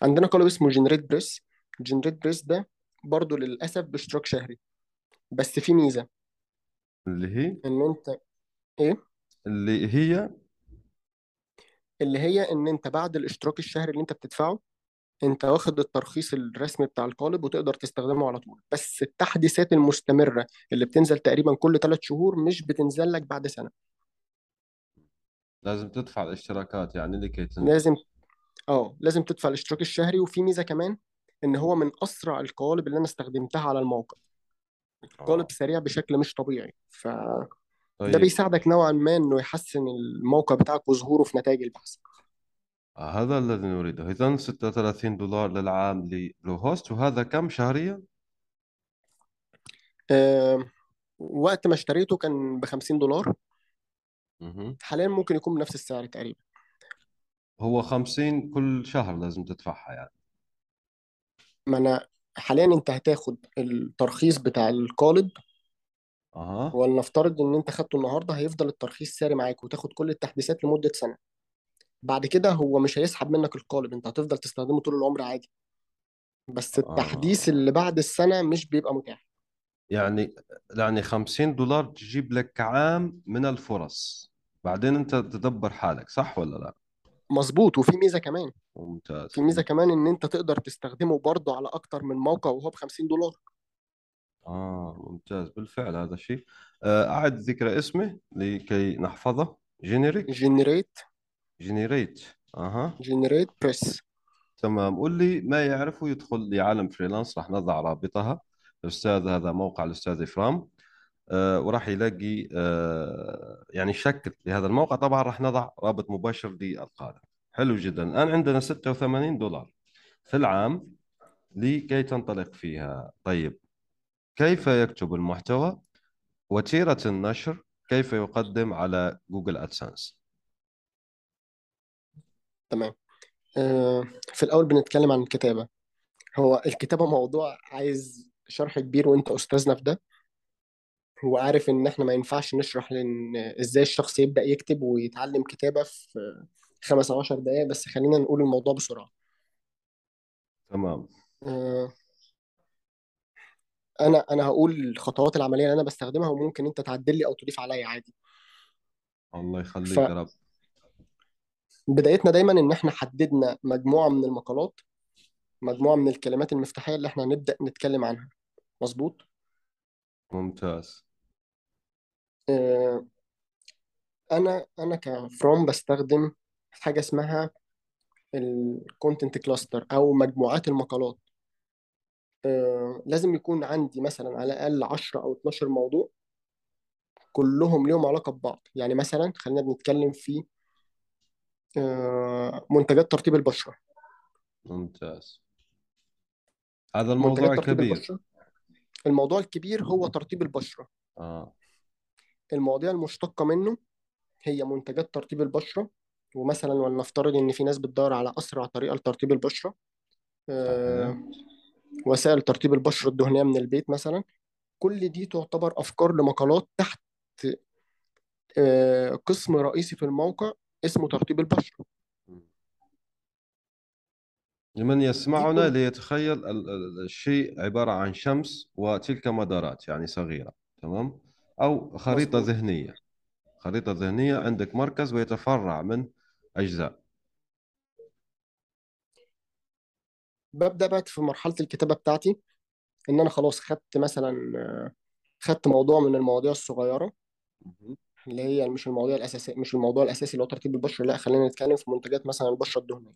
عندنا قالب اسمه جنريت بريس. جنريت بريس ده برضو للأسف باشتراك شهري بس في ميزة. اللي هي؟ إن أنت إيه؟ اللي هي اللي هي إن أنت بعد الاشتراك الشهري اللي أنت بتدفعه أنت واخد الترخيص الرسمي بتاع القالب وتقدر تستخدمه على طول. بس التحديثات المستمرة اللي بتنزل تقريبا كل ثلاث شهور مش بتنزل لك بعد سنة. لازم تدفع الاشتراكات يعني لكي لازم آه لازم تدفع الاشتراك الشهري. وفي ميزة كمان إن هو من أسرع القوالب اللي أنا استخدمتها على الموقع. قالب آه. سريع بشكل مش طبيعي. فده طيب. بيساعدك نوعا ما إنه يحسن الموقع بتاعك وظهوره في نتائج البحث. آه هذا الذي نريده. إذا 36 دولار للعام لبلو هوست وهذا كم شهريا؟ أه وقت ما اشتريته كان ب 50 دولار. مهم. حاليا ممكن يكون بنفس السعر تقريبا. هو 50 كل شهر لازم تدفعها يعني. ما أنا حاليا أنت هتاخد الترخيص بتاع القالب أها. ولنفترض إن أنت خدته النهارده هيفضل الترخيص ساري معاك وتاخد كل التحديثات لمدة سنة. بعد كده هو مش هيسحب منك القالب أنت هتفضل تستخدمه طول العمر عادي. بس آه. التحديث اللي بعد السنة مش بيبقى متاح. يعني يعني 50 دولار تجيب لك عام من الفرص. بعدين أنت تدبر حالك صح ولا لأ؟ مظبوط وفي ميزة كمان. ممتاز. في ميزة كمان إن أنت تقدر تستخدمه برضه على أكتر من موقع وهو ب 50 دولار. آه ممتاز. بالفعل هذا الشيء. آه أعد ذكر اسمه لكي نحفظه. Generate Generate Generate أها. GeneratePress تمام. قول لي ما يعرفه يدخل لعالم فريلانس راح نضع رابطها. الأستاذ هذا موقع الأستاذ إفرام. آه وراح يلاقي آه يعني شكل لهذا الموقع. طبعا راح نضع رابط مباشر للقادم. حلو جدا. الآن عندنا 86 دولار في العام لكي تنطلق فيها. طيب. كيف يكتب المحتوى؟ وتيرة النشر كيف يقدم على جوجل أدسنس؟ تمام. آه، في الأول بنتكلم عن الكتابة. هو الكتابة موضوع عايز شرح كبير وأنت أستاذنا في ده هو عارف إن إحنا ما ينفعش نشرح لأن إزاي الشخص يبدأ يكتب ويتعلم كتابة في خمس أو عشر دقايق بس خلينا نقول الموضوع بسرعة. تمام. آه، أنا أنا هقول الخطوات العملية اللي أنا بستخدمها وممكن أنت تعدل لي أو تضيف عليا عادي. الله يخليك يا رب. فبدايتنا دايما إن إحنا حددنا مجموعة من المقالات مجموعة من الكلمات المفتاحية اللي إحنا هنبدأ نتكلم عنها. مظبوط؟ ممتاز. آه، أنا أنا كإفرام بستخدم حاجة اسمها ال content cluster أو مجموعات المقالات. لازم يكون عندي مثلا على الأقل 10 أو 12 موضوع كلهم ليهم علاقة ببعض. يعني مثلا خلينا بنتكلم في آه، منتجات ترطيب البشرة. ممتاز. هذا منتجات الموضوع ترطيب كبير. البشرة. الموضوع الكبير هو ترطيب البشرة. آه. المواضيع المشتقة منه هي منتجات ترطيب البشرة. ومثلا ولنفترض إن في ناس بتدور على أسرع طريقة لترطيب البشرة. آه، وسائل ترطيب البشرة الدهنية من البيت مثلا كل دي تعتبر أفكار لمقالات تحت آه، قسم رئيسي في الموقع اسمه ترطيب البشرة. لمن يسمعنا ليتخيل ال- ال- الشيء عبارة عن شمس وتلك مدارات يعني صغيرة تمام؟ أو خريطة ذهنية. خريطة ذهنية عندك مركز ويتفرع من أجزاء. ببدأ بقى في مرحلة الكتابة بتاعتي إن أنا خلاص خدت مثلا خدت موضوع من المواضيع الصغيرة مهم. اللي هي مش المواضيع الأساسية مش الموضوع الأساسي اللي هو ترطيب البشرة لأ خلينا نتكلم في منتجات مثلا البشرة الدهنية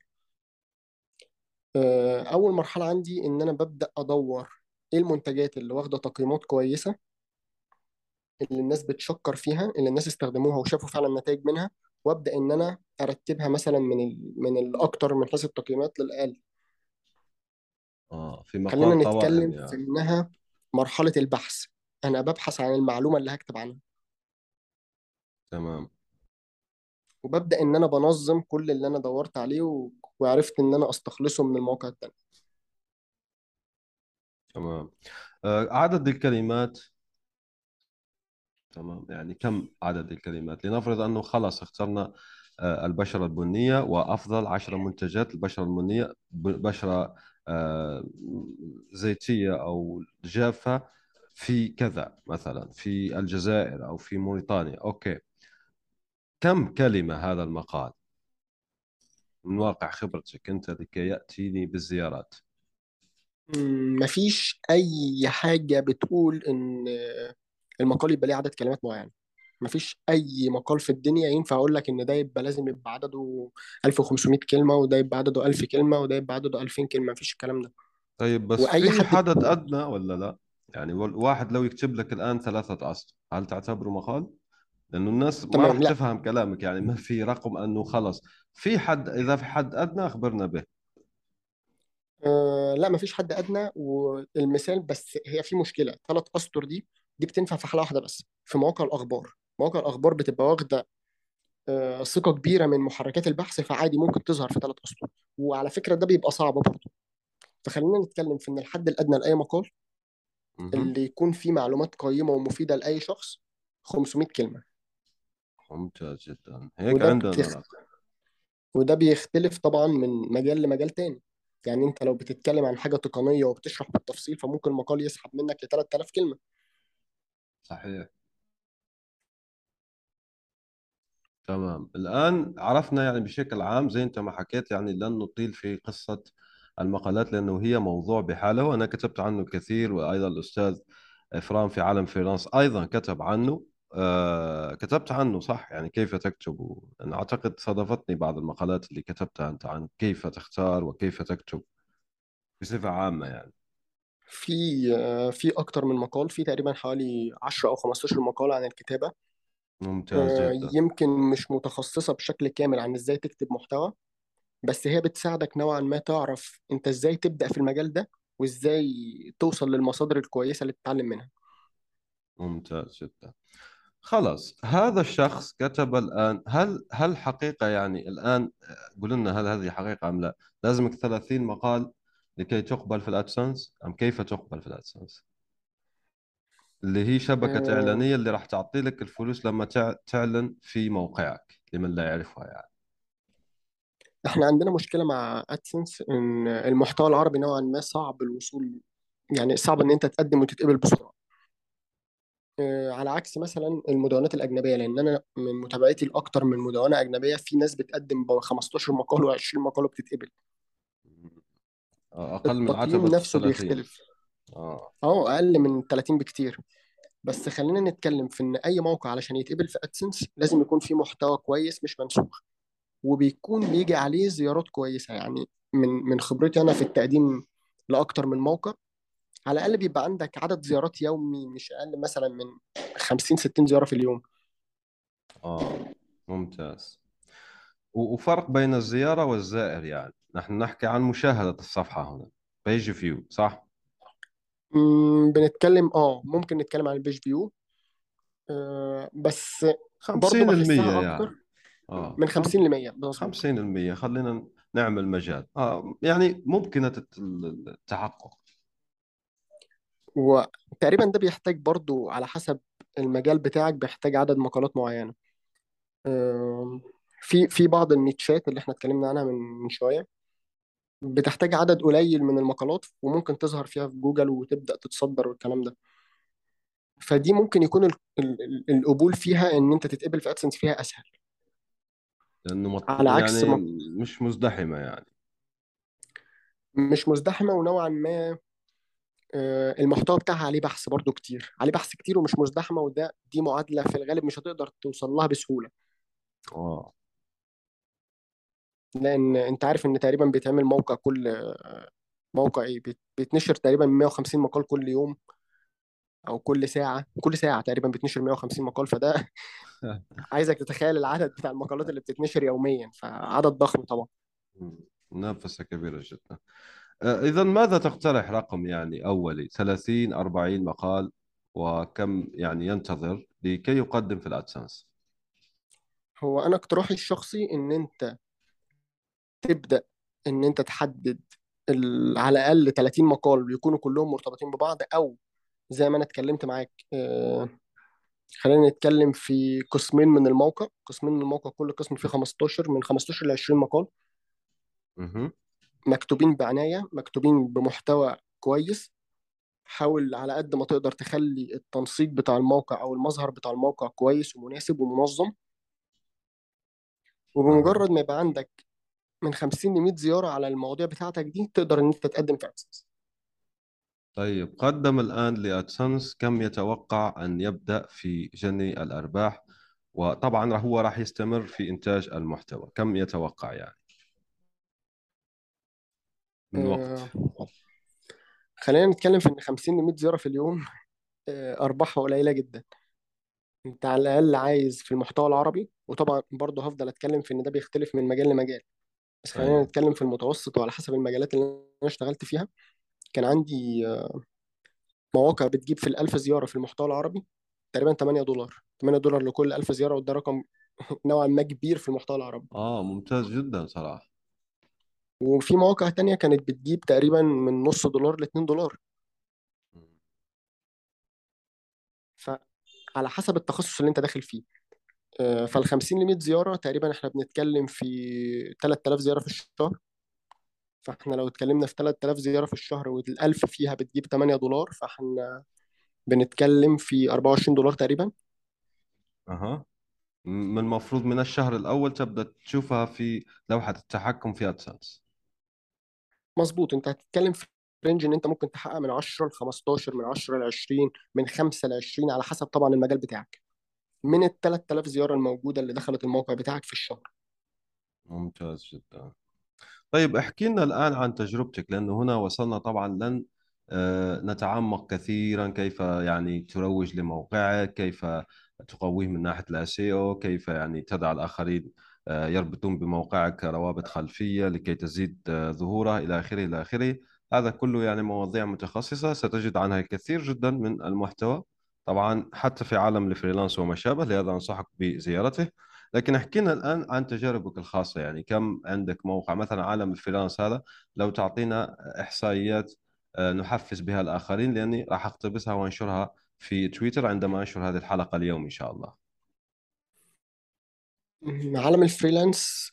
آه، أول مرحلة عندي إن أنا ببدأ أدور إيه المنتجات اللي واخدة تقييمات كويسة اللي الناس بتشكر فيها اللي الناس استخدموها وشافوا فعلا نتائج منها وأبدأ إن أنا أرتبها مثلا من ال... من الأكتر من حيث التقييمات للأقل آه في خلينا مقال قوائم نتكلم في يعني انها مرحلة البحث. أنا ببحث عن المعلومة اللي هكتب عنها. تمام. وببدأ إن أنا بنظم كل اللي أنا دورت عليه و... وعرفت إن أنا أستخلصه من المواقع التانية. تمام. آه عدد الكلمات؟ تمام. يعني كم عدد الكلمات؟ لنفرض أنه خلاص اخترنا آه، البشرة البنية وأفضل عشر منتجات البشرة البنية ب- آه، زيتية أو جافة في كذا مثلا في الجزائر أو في موريتانيا. أوكي. كم كلمة هذا المقال؟ من واقع خبرتك أنت لكي يأتيني بالزيارات. مم، مفيش أي حاجة بتقول إن المقال يبقى ليه عدد كلمات معين مفيش أي مقال في الدنيا ينفع أقول لك إن ده يبقى لازم يبقى عدده 1500 كلمة وده يبقى عدده 1000 كلمة وده يبقى عدده 2000 كلمة مفيش الكلام ده. طيب بس وأي في حد حدد أدنى ولا لا؟ يعني واحد لو يكتب لك الآن ثلاثة أسطر هل تعتبره مقال؟ لأنه الناس ما راح تفهم كلامك يعني ما في رقم أنه خلص في حد إذا في حد أدنى أخبرنا به. آه لا مفيش حد أدنى. والمثال بس هي في مشكلة. ثلاث أسطر دي دي بتنفع في حالة واحدة بس في مواقع الأخبار. مواقع الأخبار بتبقى واخدة آه، ثقة كبيرة من محركات البحث فعادي ممكن تظهر في ثلاث أسطر. وعلى فكرة ده بيبقى صعب برضه. فخلينا نتكلم في إن الحد الأدنى لأي مقال. اللي يكون فيه معلومات قيمة ومفيدة لأي شخص 500 كلمة. ممتاز جدا. هيك وده عندنا بتخ... وده بيختلف طبعا من مجال لمجال تاني. يعني أنت لو بتتكلم عن حاجة تقنية وبتشرح بالتفصيل فممكن المقال يسحب منك ل 3000 كلمة. صحيح. تمام. الآن عرفنا يعني بشكل عام زي أنت ما حكيت يعني لن نطيل في قصة المقالات لأنه هي موضوع بحالة وأنا كتبت عنه كثير وأيضا الأستاذ إفرام في عالم فريلانس أيضا كتب عنه. آه كتبت عنه صح؟ يعني كيف تكتب؟ أنا أعتقد صادفتني بعض المقالات اللي كتبتها أنت عن كيف تختار وكيف تكتب بصفة عامة يعني. في آه، في أكتر من مقال في تقريبا حوالي 10 أو 15 مقال عن الكتابة. ممتاز آه، جدا. يمكن مش متخصصة بشكل كامل عن إزاي تكتب محتوى بس هي بتساعدك نوعا ما تعرف أنت إزاي تبدأ في المجال ده وإزاي توصل للمصادر الكويسة اللي تتعلم منها. ممتاز جدا. خلاص هذا الشخص كتب الآن هل هل حقيقة يعني الآن قل لنا هل هذه حقيقة أم لا؟ لازمك 30 مقال لكي تقبل في الأدسنس أم كيف تقبل في الأدسنس؟ اللي هي شبكة آه، إعلانية اللي راح تعطي لك الفلوس لما تع- تعلن في موقعك لمن لا يعرفها يعني. إحنا عندنا مشكلة مع ادسنس إن المحتوى العربي نوعا ما صعب الوصول يعني صعب إن أنت تقدم وتتقبل بسرعة. آه، على عكس مثلا المدونات الأجنبية لأن أنا من متابعتي لأكتر من مدونة أجنبية في ناس بتقدم ب 15 مقال و20 مقال وبتتقبل. أقل من التقييم عتبة نفسه 30 بيختلف. آه. آه أقل من 30 بكتير. بس خلينا نتكلم في إن أي موقع علشان يتقبل في ادسنس لازم يكون فيه محتوى كويس مش منسوخ. وبيكون بيجي عليه زيارات كويسة يعني من من خبرتي أنا في التقديم لأكتر من موقع. على الأقل بيبقى عندك عدد زيارات يومي مش أقل مثلا من 50 60 زيارة في اليوم. آه. ممتاز. وفرق بين الزيارة والزائر يعني. نحن نحكي عن مشاهدة الصفحة هنا. page view صح؟ بنتكلم آه ممكن نتكلم عن ال page view. آه بس برضو 50% بحسها يعني أكتر آه من خم... 50 ل 100 مظبوط 50% خلينا نعمل مجال. آه يعني ممكنة الت- التحقق. وتقريبا ده بيحتاج برضو على حسب المجال بتاعك بيحتاج عدد مقالات معينة. في في بعض النيتشات اللي إحنا اتكلمنا عنها من من شوية. بتحتاج عدد قليل من المقالات وممكن تظهر فيها في جوجل وتبدأ تتصدر والكلام ده. فدي ممكن يكون ال- ال- ال- القبول فيها إن أنت تتقبل في ادسنس فيها أسهل. لأنه مط... على عكس يعني م- مش مزدحمة يعني. مش مزدحمة ونوعا ما آه، المحتوى بتاعها عليه بحث برضو كتير. عليه بحث كتير ومش مزدحمة وده دي معادلة في الغالب مش هتقدر توصل لها بسهولة. آه. لأن أنت عارف إن تقريبا بيتعمل موقع كل موقع إيه بيت- بيتنشر تقريبا 150 مقال كل يوم أو كل ساعة كل ساعة تقريبا بيتنشر 150 مقال فده *laughs* عايزك تتخيل العدد بتاع المقالات اللي بتتنشر يوميا فعدد ضخم طبعا. منافسة كبيرة جدا. إذا ماذا تقترح رقم يعني أولي؟ 30 40 مقال وكم يعني ينتظر لكي يقدم في الأدسنس؟ هو أنا اقتراحي الشخصي إن أنت تبدأ إن أنت تحدد. على الأقل 30 مقال يكونوا كلهم مرتبطين ببعض أو زي ما أنا اتكلمت معاك آه، خلينا نتكلم في قسمين من الموقع قسمين من الموقع كل قسم فيه 15 من 15 ل 20 مقال. مكتوبين بعناية مكتوبين بمحتوى كويس حاول على قد ما تقدر تخلي التنسيق بتاع الموقع أو المظهر بتاع الموقع كويس ومناسب ومنظم. وبمجرد ما يبقى عندك من 50 ل 100 زيارة على المواضيع بتاعتك دي تقدر إن أنت تقدم في أدسنس طيب قدم الآن لأدسنس كم يتوقع أن يبدأ في جني الأرباح؟ وطبعا هو راح يستمر في إنتاج المحتوى. كم يتوقع يعني؟ من آه، وقت خلينا نتكلم في إن 50 ل 100 زيارة في اليوم آه، أرباحها قليلة جدا. أنت على الأقل عايز في المحتوى العربي وطبعا برضه هفضل أتكلم في إن ده بيختلف من مجال لمجال. بس خلينا أيوه. نتكلم في المتوسط وعلى حسب المجالات اللي أنا اشتغلت فيها. كان عندي مواقع بتجيب في الألف زيارة في المحتوى العربي تقريبا 8 دولار. 8 دولار لكل 1000 زيارة وده رقم *laughs* نوعا ما كبير في المحتوى العربي. آه ممتاز جدا صراحة. وفي مواقع تانية كانت بتجيب تقريبا من نص دولار ل 2 دولار فعلى حسب التخصص اللي أنت داخل فيه آه، فال 50 ل 100 زيارة تقريبا إحنا بنتكلم في 3000 زيارة في الشهر. فإحنا لو اتكلمنا في 3000 زيارة في الشهر وال1000 فيها بتجيب 8 دولار فإحنا بنتكلم في 24 دولار تقريبا. أها. من المفروض من الشهر الأول تبدأ تشوفها في لوحة التحكم في أدسنس. مظبوط. أنت هتتكلم في رينج إن أنت ممكن تحقق من 10 ل 15 من 10 ل 20 من 5 ل 20 على حسب طبعا المجال بتاعك. من ال 3000 زيارة الموجودة اللي دخلت الموقع بتاعك في الشهر. ممتاز جدا. طيب احكي لنا الآن عن تجربتك لأنه هنا وصلنا طبعا لن آه، نتعمق كثيرا كيف يعني تروج لموقعك كيف تقويه من ناحية ال SEO كيف يعني تدع الآخرين آه، يربطون بموقعك روابط خلفية لكي تزيد آه، ظهوره إلى آخره إلى آخره. هذا كله يعني مواضيع متخصصة ستجد عنها الكثير جدا من المحتوى. طبعا حتى في عالم الفريلانس وما شابه لهذا أنصحك بزيارته. لكن احكي لنا الآن عن تجاربك الخاصة يعني كم عندك موقع؟ مثلا عالم الفريلانس هذا لو تعطينا إحصائيات آه، نحفز بها الآخرين لأني راح أقتبسها وأنشرها في تويتر عندما أنشر هذه الحلقة اليوم إن شاء الله. عالم الفريلانس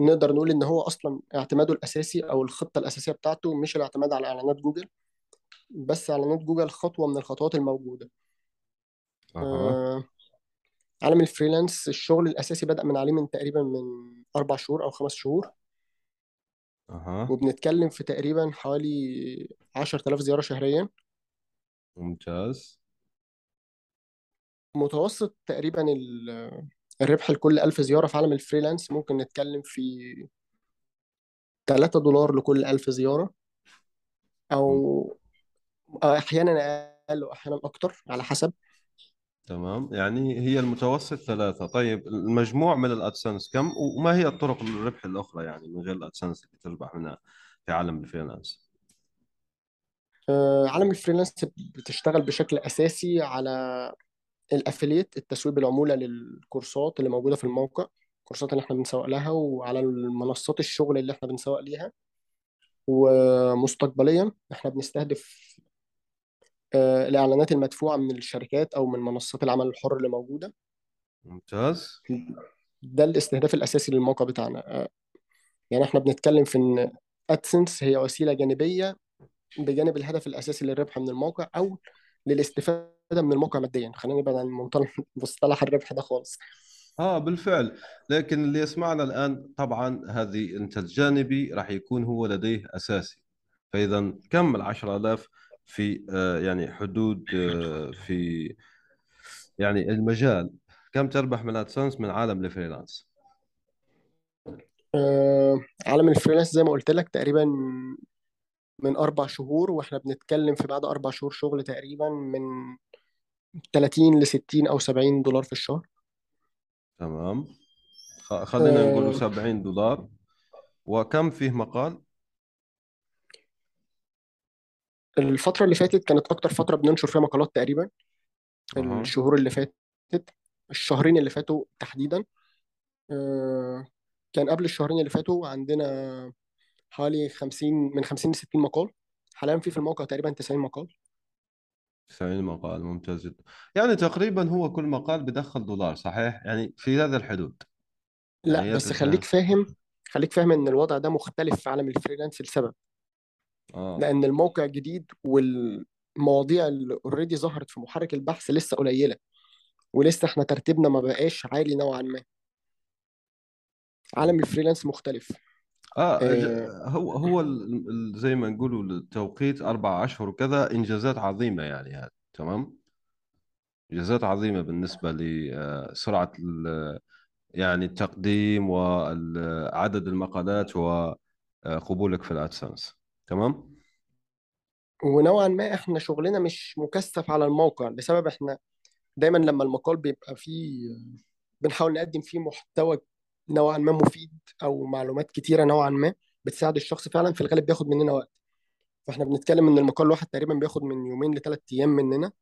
نقدر نقول إن هو أصلا اعتماده الأساسي أو الخطة الأساسية بتاعته مش الاعتماد على إعلانات جوجل. بس اعلانات جوجل خطوة من الخطوات الموجودة. أها. آه، عالم الفريلانس الشغل الأساسي بدأ من عليه من تقريبا من أربع شهور أو خمس شهور. أها. وبنتكلم في تقريبا حوالي 10000 زيارة شهريا. ممتاز. متوسط تقريبا ال- الربح لكل 1000 زيارة في عالم الفريلانس ممكن نتكلم في 3 دولار لكل 1000 زيارة. أو أو أحيانا أقل واحيانا أكتر على حسب. تمام. يعني هي المتوسط ثلاثة. طيب المجموع من الأدسنس كم؟ وما هي الطرق للربح الأخرى يعني من غير الأدسنس اللي تربح منها في عالم الفريلانس؟ آه، عالم الفريلانس بتشتغل بشكل أساسي على ال affiliate التسويق بالعمولة للكورسات اللي موجودة في الموقع الكورسات اللي إحنا بنسوق لها وعلى المنصات الشغل اللي إحنا بنسوق ليها. ومستقبليا إحنا بنستهدف الإعلانات المدفوعة من الشركات أو من منصات العمل الحر اللي موجودة. ممتاز. ده الاستهداف الأساسي للموقع بتاعنا. آه، يعني إحنا بنتكلم في إن ادسنس هي وسيلة جانبية بجانب الهدف الأساسي للربح من الموقع أو للاستفادة من الموقع ماديا. خلينا نبعد عن *laughs* مصطلح الربح ده خالص. آه بالفعل. لكن اللي يسمعنا الآن طبعا هذه انت الجانبي راح يكون هو لديه أساسي. فإذا كم العشرة آلاف في آه يعني حدود آه في يعني المجال. كم تربح من AdSense من عالم الفريلانس؟ آه، عالم الفريلانس زي ما قلت لك تقريبا من أربع شهور وإحنا بنتكلم في بعد أربع شهور شغل تقريبا من 30 ل 60 أو 70 دولار في الشهر. تمام. خلينا نقول آه، 70 دولار. وكم فيه مقال؟ الفترة اللي فاتت كانت أكتر فترة بننشر فيها مقالات تقريبا. أها. الشهور اللي فاتت الشهرين اللي فاتوا تحديدا. آه، كان قبل الشهرين اللي فاتوا عندنا حوالي 50 من 50 ل 60 مقال. حاليا في في الموقع تقريبا 90 مقال. 90 مقال ممتاز جدا. يعني تقريبا هو كل مقال بدخل دولار صحيح؟ يعني في هذا الحدود. يعني لا هي بس خليك تسعة فاهم خليك فاهم إن الوضع ده مختلف في عالم الفريلانس لسبب. آه. لأن الموقع جديد والمواضيع اللي already ظهرت في محرك البحث لسه قليلة. ولسه إحنا ترتيبنا ما بقاش عالي نوعا ما. عالم الفريلانس مختلف. آه ج- آه هو هو زي ما نقولوا التوقيت أربع أشهر وكذا إنجازات عظيمة يعني هذه تمام؟ إنجازات عظيمة بالنسبة لسرعه يعني التقديم وعدد المقالات وقبولك في ال AdSense. تمام؟ ونوعا ما إحنا شغلنا مش مكثف على الموقع لسبب إحنا دايما لما المقال بيبقى فيه بنحاول نقدم فيه محتوى نوعا ما مفيد أو معلومات كتيرة نوعا ما بتساعد الشخص فعلا في الغالب بياخد مننا وقت. فإحنا بنتكلم إن المقال الواحد تقريبا بياخد من يومين لثلاث أيام مننا.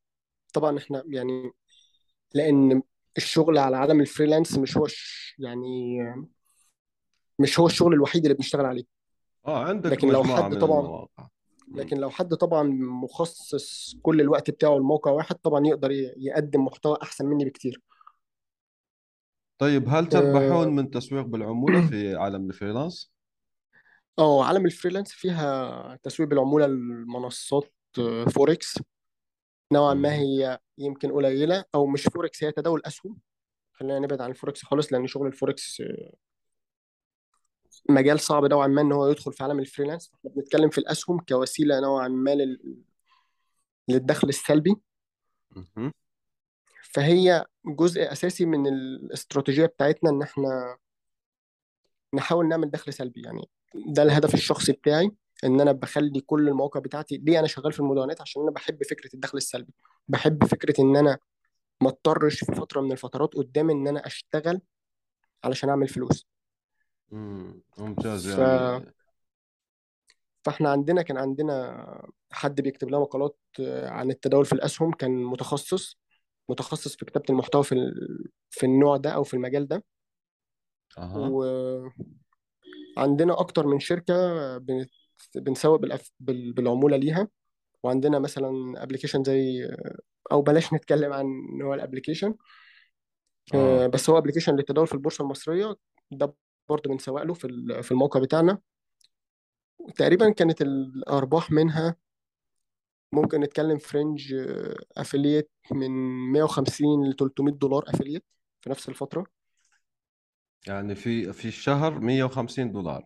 طبعا إحنا يعني لأن الشغل على عالم الفريلانس مش هو. يعني مش هو الشغل الوحيد اللي بنشتغل عليه. آه عندك لكن لو حد طبعا المواقع. لكن لو حد طبعا مخصص كل الوقت بتاعه لموقع واحد طبعا يقدر يقدم محتوى أحسن مني بكتير طيب هل تربحون آه من تسويق بالعمولة في *clears throat* عالم الفريلانس؟ آه، عالم الفريلانس فيها تسويق بالعمولة لمنصات آه، فوركس نوعا ما. هي يمكن قليلة أو مش فوركس هي تداول أسهم خلينا نبعد عن الفوركس خالص لأن شغل الفوركس آه، مجال صعب نوعا ما إن هو يدخل في عالم الفريلانس. إحنا بنتكلم في الأسهم كوسيلة نوعا ما لل- للدخل السلبي. فهي جزء أساسي من الاستراتيجية بتاعتنا إن إحنا نحاول نعمل دخل سلبي. يعني ده الهدف الشخصي بتاعي إن أنا بخلي كل المواقع بتاعتي. ليه أنا شغال في المدونات عشان أنا بحب فكرة الدخل السلبي. بحب فكرة إن أنا ما أضطرش في فترة من الفترات قدام إن أنا أشتغل علشان أعمل فلوس. مم. ممتاز ف... يعني. فاحنا عندنا كان عندنا حد بيكتب لنا مقالات آه، عن التداول في الأسهم كان متخصص متخصص في كتابة المحتوى في ال... في النوع ده أو في المجال ده. أها. وعندنا أكتر من شركة بنت... بنسوق بال aff... بال... بالعمولة ليها. وعندنا مثلا application زي أو بلاش نتكلم عن نوع ال application آه بس هو application للتداول في البورصة المصرية. ده برضه بنسوق له في في الموقع بتاعنا. تقريبا كانت الأرباح منها ممكن نتكلم ف range affiliate من 150 ل 300 دولار affiliate في نفس الفترة. يعني في في الشهر 150 دولار.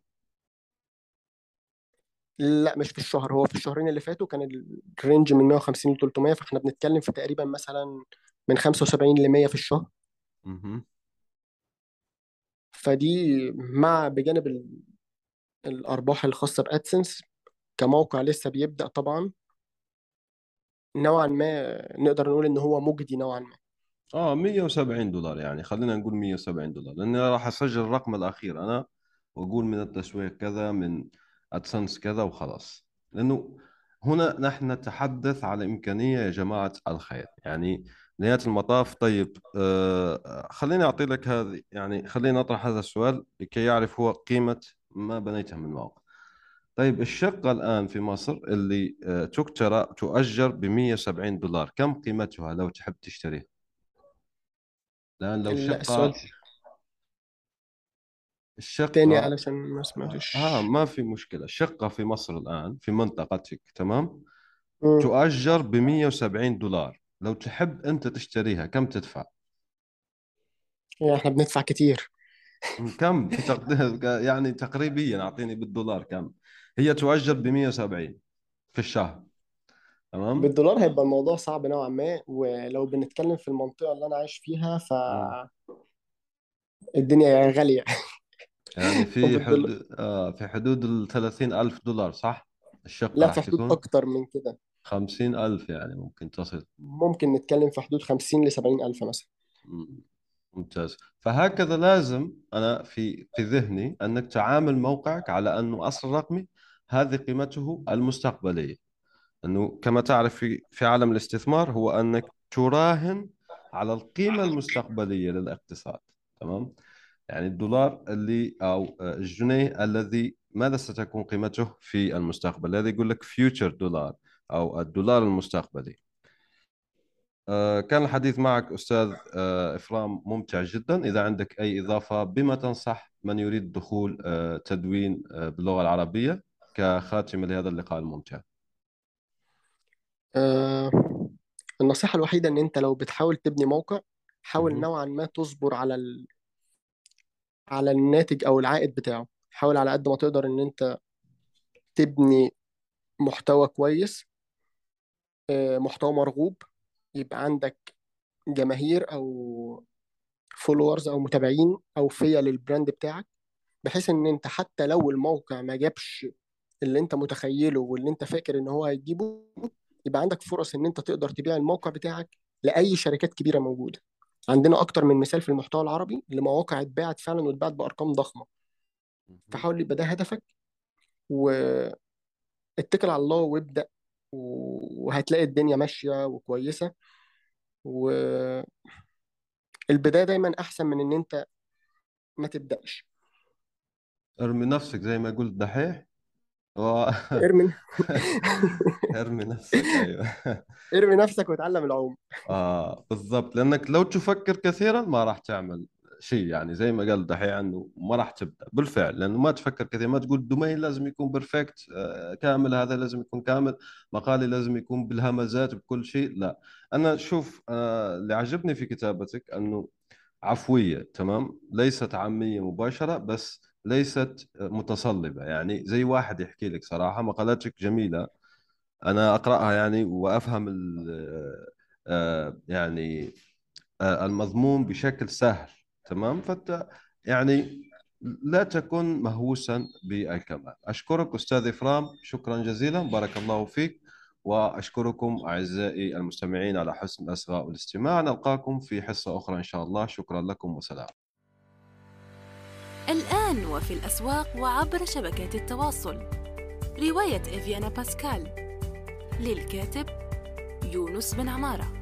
لا مش في الشهر هو في الشهرين اللي فاتوا كان ال range من 150 ل 300 فاحنا بنتكلم في تقريبا مثلا من 75 ل 100 في الشهر. مهم. فدي مع بجانب ال- الأرباح الخاصة ب AdSense كموقع لسه بيبدأ طبعا. نوعا ما نقدر نقول إن هو مجدي نوعا ما. آه 170 دولار يعني. خلينا نقول 170 دولار لأني راح أسجل الرقم الأخير. أنا واقول من التسويق كذا من ادسنس كذا وخلاص. لأنه هنا نحن نتحدث على إمكانية يا جماعة الخير. يعني نهاية المطاف. طيب آه خليني أعطي لك هذه يعني خليني أطرح هذا السؤال لكي يعرف هو قيمة ما بنيته من موقع طيب الشقة الآن في مصر اللي آه، تكترى تؤجر ب 170 دولار كم قيمتها لو تحب تشتريها؟ الآن لو لا السؤال شقة تاني الشقة علشان ما سمعتش. ها ما في مشكلة. شقة في مصر الآن في منطقتك تمام؟ مم. تؤجر ب 170 دولار. لو تحب أنت تشتريها كم تدفع؟ يعني إحنا بندفع كتير كم *laughs* في *laughs* يعني تقريبيا أعطيني بالدولار كم هي تؤجر ب 170 في الشهر تمام؟ بالدولار هيبقى الموضوع صعب نوعا ما ولو بنتكلم في المنطقة اللي أنا عايش فيها مم. فالدنيا غالية يعني *laughs* في وبالدولار حدود آه في حدود ال 30 ألف دولار صح؟ الشقة لا في حدود تكون أكتر من كده 50 ألف يعني ممكن تصل. ممكن نتكلم في حدود 50 ل 70 ألف مثلا. مم. ممتاز. فهكذا لازم أنا في في ذهني أنك تعامل موقعك على أنه أصل رقمي هذه قيمته المستقبلية. أنه كما تعرف في في عالم الاستثمار هو أنك تراهن على القيمة المستقبلية للاقتصاد تمام؟ يعني الدولار اللي أو الجنيه الذي ماذا ستكون قيمته في المستقبل؟ هذا يقول لك فيوتشر دولار أو الدولار المستقبلي. آه، كان الحديث معك أستاذ آه، إفرام ممتع جدا. إذا عندك أي إضافة بما تنصح من يريد دخول آه، تدوين باللغة العربية كخاتمة لهذا اللقاء الممتع. النصيحة الوحيدة إن أنت لو بتحاول تبني موقع حاول. نوعا ما تصبر على ال... على الناتج أو العائد بتاعه. حاول على قد ما تقدر إن أنت تبني محتوى كويس. محتوى مرغوب يبقى عندك جماهير أو followers أو متابعين أوفياء لل brand بتاعك بحيث إن أنت حتى لو الموقع ما جابش اللي أنت متخيله واللي أنت فاكر إن هو هيجيبه يبقى عندك فرص إن أنت تقدر تبيع الموقع بتاعك لأي شركات كبيرة موجودة. عندنا أكتر من مثال في المحتوى العربي لمواقع اتباعت فعلا واتباعت بأرقام ضخمة. فحاول يبقى ده هدفك واتكل على الله وابدأ وهتلاقي الدنيا ماشية وكويسة. واللي البداية دايما أحسن من إن أنت ما تبدأش. ارمي نفسك زي ما قلت دحيح. و... *laughs* ارمي ارمي نفسك أيوه. ارمي نفسك وتعلم العوم. آه بالضبط. لأنك لو تفكر كثيرا ما راح تعمل. شيء يعني زي ما قال دحيح إنه ما راح تبدأ. بالفعل لأنه ما تفكر كثير ما تقول domain لازم يكون perfect آه كامل هذا لازم يكون كامل مقالي لازم يكون بالهمزات بكل شيء. لا. أنا شوف آه اللي عجبني في كتابتك إنه عفوية تمام؟ ليست عامية مباشرة بس ليست متصلبة. يعني زي واحد يحكي لك صراحة مقالاتك جميلة أنا أقرأها يعني وأفهم آه، يعني آه، المضمون بشكل سهل. تمام؟ فانت يعني لا تكن مهووسا بالكمال أشكرك أستاذ إفرام شكرا جزيلا بارك الله فيك وأشكركم أعزائي المستمعين على حسن الاصغاء والاستماع. نلقاكم في حصة أخرى إن شاء الله. شكرا لكم وسلام. الآن وفي الأسواق وعبر شبكات التواصل. رواية إفيانا باسكال للكاتب يونس بن عمارة.